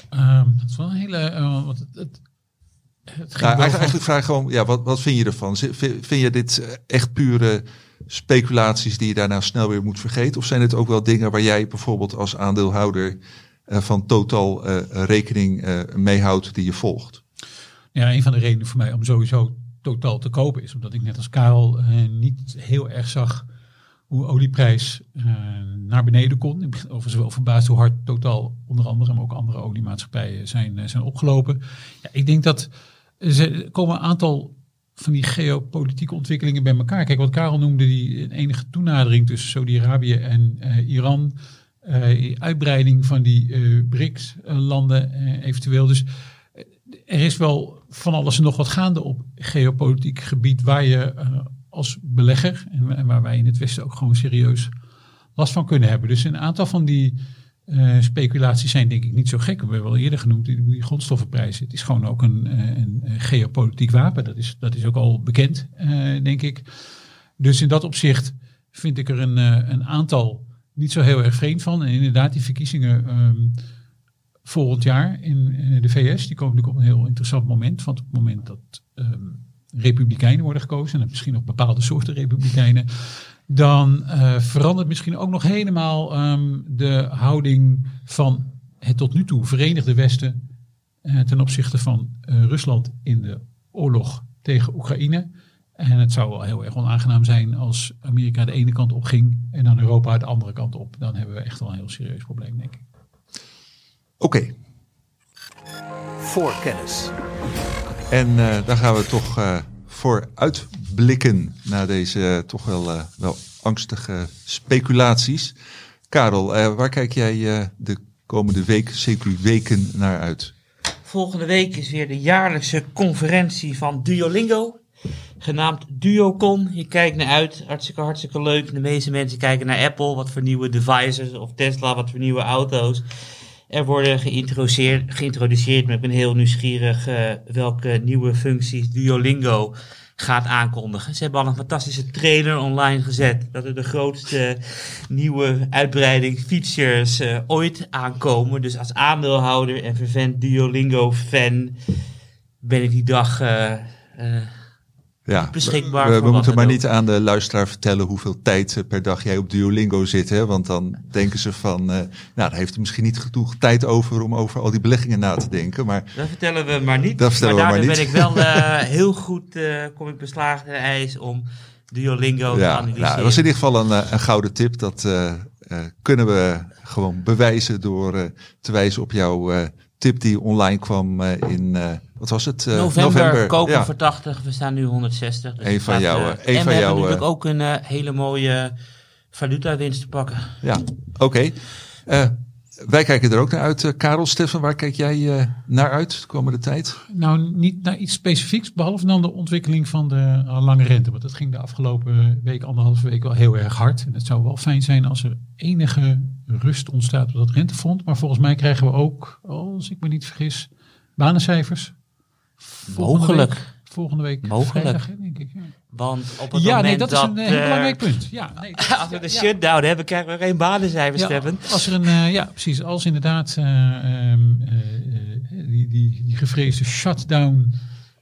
Ehm, dat is wel een hele... eh, want het, het, wel eigenlijk, eigenlijk vraag gewoon, ja, wat, wat vind je ervan? Vind, vind je dit eh, echt pure speculaties die je daarna snel weer moet vergeten? Of zijn het ook wel dingen waar jij bijvoorbeeld als aandeelhouder van totaal eh, rekening mee houdt die je volgt? Ja, een van de redenen voor mij om sowieso totaal te kopen is omdat ik net als Karel eh, niet heel erg zag hoe olieprijs eh, naar beneden kon. Ik ben wel verbaasd hoe hard totaal onder andere, maar ook andere oliemaatschappijen zijn, eh, zijn opgelopen. Ja, ik denk dat er komen een aantal van die geopolitieke ontwikkelingen bij elkaar. Kijk, wat Karel noemde, die enige toenadering tussen Saudi-Arabië en Iran. uitbreiding van die eh, BRICS-landen eventueel. Dus er is wel van alles en nog wat gaande op geopolitiek gebied waar je eh, als belegger en, en waar wij in het Westen ook gewoon serieus last van kunnen hebben. Dus een aantal van die eh, speculaties zijn denk ik niet zo gek. We hebben wel eerder genoemd, die, grondstoffenprijzen. Het is gewoon ook een, eh, een, eh, geopolitiek wapen. Dat is, dat is ook al bekend, denk ik. Dus in dat opzicht vind ik er een, een aantal niet zo heel erg vreemd van. En inderdaad, die verkiezingen ehm, volgend jaar in eh, de VS, die komen natuurlijk op een heel interessant moment. Want op het moment dat ehm, republikeinen worden gekozen, en misschien ook bepaalde soorten republikeinen, dan eh, verandert misschien ook nog helemaal ehm, de houding van het tot nu toe Verenigde Westen eh, ten opzichte van Rusland in de oorlog tegen Oekraïne. En het zou wel heel erg onaangenaam zijn als Amerika de ene kant op ging en dan Europa de andere kant op. Dan hebben we echt wel een heel serieus probleem, denk ik. Oké, Voor kennis. en eh, dan gaan we toch eh vooruitblikken naar deze eh, toch wel, eh, wel angstige speculaties. Karel, eh, waar kijk jij eh, de komende week, zeker weken, naar uit? Volgende week is weer de jaarlijkse conferentie van Duolingo. Genaamd Duocon. Je kijkt naar uit. Hartstikke, hartstikke leuk. De meeste mensen kijken naar Apple. Wat voor nieuwe devices. Of Tesla. Wat voor nieuwe auto's. Er worden geïntroduceerd. geïntroduceerd ik ben heel nieuwsgierig eh, welke nieuwe functies Duolingo gaat aankondigen. Ze hebben al een fantastische trailer online gezet. Dat er de grootste nieuwe uitbreiding features eh, ooit aankomen. Dus als aandeelhouder en vervent Duolingo fan ben ik die dag eh, Ja, beschikbaar we, we moeten maar niet aan de luisteraar vertellen hoeveel tijd eh, per dag jij op Duolingo zit. Hè? Want dan denken ze van, eh, nou, daar heeft hij misschien niet genoeg tijd over om over al die beleggingen na te denken. Maar Dat vertellen we maar niet. Dat vertellen we maar maar daardoor niet. ben ik wel [LAUGHS] eh, heel goed, eh, kom ik beslagen ijs om Duolingo te ja, analyseren. nou, dat was in ieder geval een, een gouden tip. Dat kunnen we gewoon bewijzen door te wijzen op jouw tip die online kwam eh, in, eh, wat was het? Eh, november, kopen ja. voor 80, we staan nu 160. Dus van eh, een en van we hebben jouw, natuurlijk ook een hele mooie valuta winst te pakken. Ja, oké. Wij kijken er ook naar uit. Eh, Karel, Stefan, waar kijk jij eh, naar uit de komende tijd? Nou, niet naar iets specifieks, behalve dan de ontwikkeling van de eh, lange rente. Want dat ging de afgelopen week, anderhalve week wel heel erg hard. En het zou wel fijn zijn als er enige rust ontstaat op dat rentefront. Maar volgens mij krijgen we ook, als ik me niet vergis, banencijfers. Volgende Mogelijk. Week, volgende week Mogelijk. vrijdag, hè, denk ik. Ja, Want op het ja moment nee, dat is een eh, heel eh, belangrijk punt. Ja, [LAUGHS] nee, Als we de shutdown hebben, krijgen we geen banencijfers, Ja, Steffen. als er een, eh, ja, precies. Als inderdaad eh, ehm, eh, eh, die, die, die gevreesde shutdown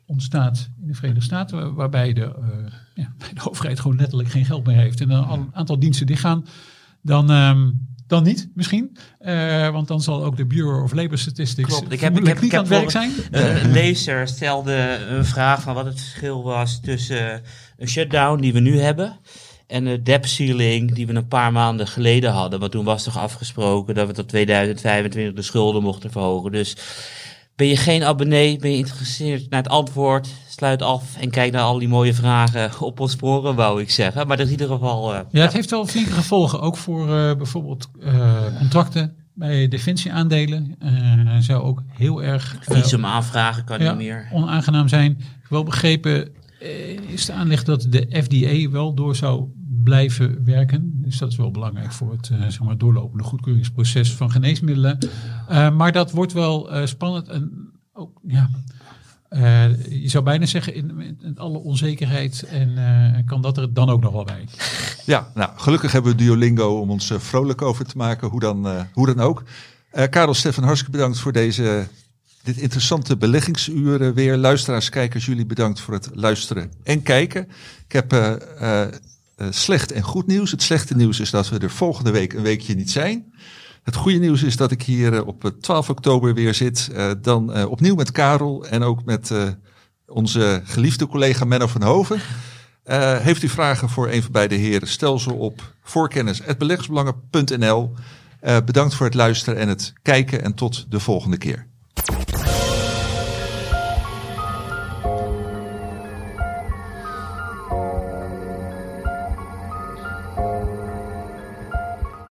ontstaat in de Verenigde Staten, waar- waarbij de, ja, [LAUGHS] de overheid gewoon letterlijk geen geld meer heeft en dan al een aantal diensten dichtgaan, dan, ehm, dan niet misschien. Eh, want dan zal ook de Bureau of Labor Statistics Klopt. Ik heb- ik vermoedelijk heb- niet ik aan het werk zijn. Een een lezer stelde een vraag van wat het verschil was tussen een shutdown die we nu hebben en de debt ceiling die we een paar maanden geleden hadden. Want toen was toch afgesproken dat we tot 2025 de schulden mochten verhogen. Dus Ben je geen abonnee, ben je geïnteresseerd naar het antwoord, sluit af en kijk naar al die mooie vragen op ons sporen, wou ik zeggen. Maar dat is in ieder geval... eh, Ja, het heeft wel flinke gevolgen. Ook voor eh, bijvoorbeeld eh, contracten bij defensieaandelen. Zou ook heel erg visum aanvragen kan ja, niet meer. onaangenaam zijn. Wel begrepen is de aanleg dat de FDA wel door zou blijven werken. Dus dat is wel belangrijk voor het eh, zeg maar, doorlopende goedkeuringsproces van geneesmiddelen. Eh, maar dat wordt wel eh, spannend en ook ja. je zou bijna zeggen, in, alle onzekerheid en kan dat er dan ook nog wel bij. [LAUGHS] Ja, nou, gelukkig hebben we Duolingo om ons vrolijk over te maken, hoe dan, hoe dan ook. Karel, Stefan, hartstikke bedankt voor deze, dit interessante beleggingsuur eh, weer. Luisteraars, kijkers, jullie bedankt voor het luisteren en kijken. Ik heb slecht en goed nieuws. Het slechte nieuws is dat we er volgende week een weekje niet zijn. Het goede nieuws is dat ik hier eh, op eh, 12 oktober weer zit. eh, dan eh, opnieuw met Karel en ook met eh, onze geliefde collega Menno van Hoven. Eh, heeft u vragen voor een van beide heren? Stel ze op voorkennis.beleggersbelangen.nl. Eh bedankt voor het luisteren en het kijken en tot de volgende keer.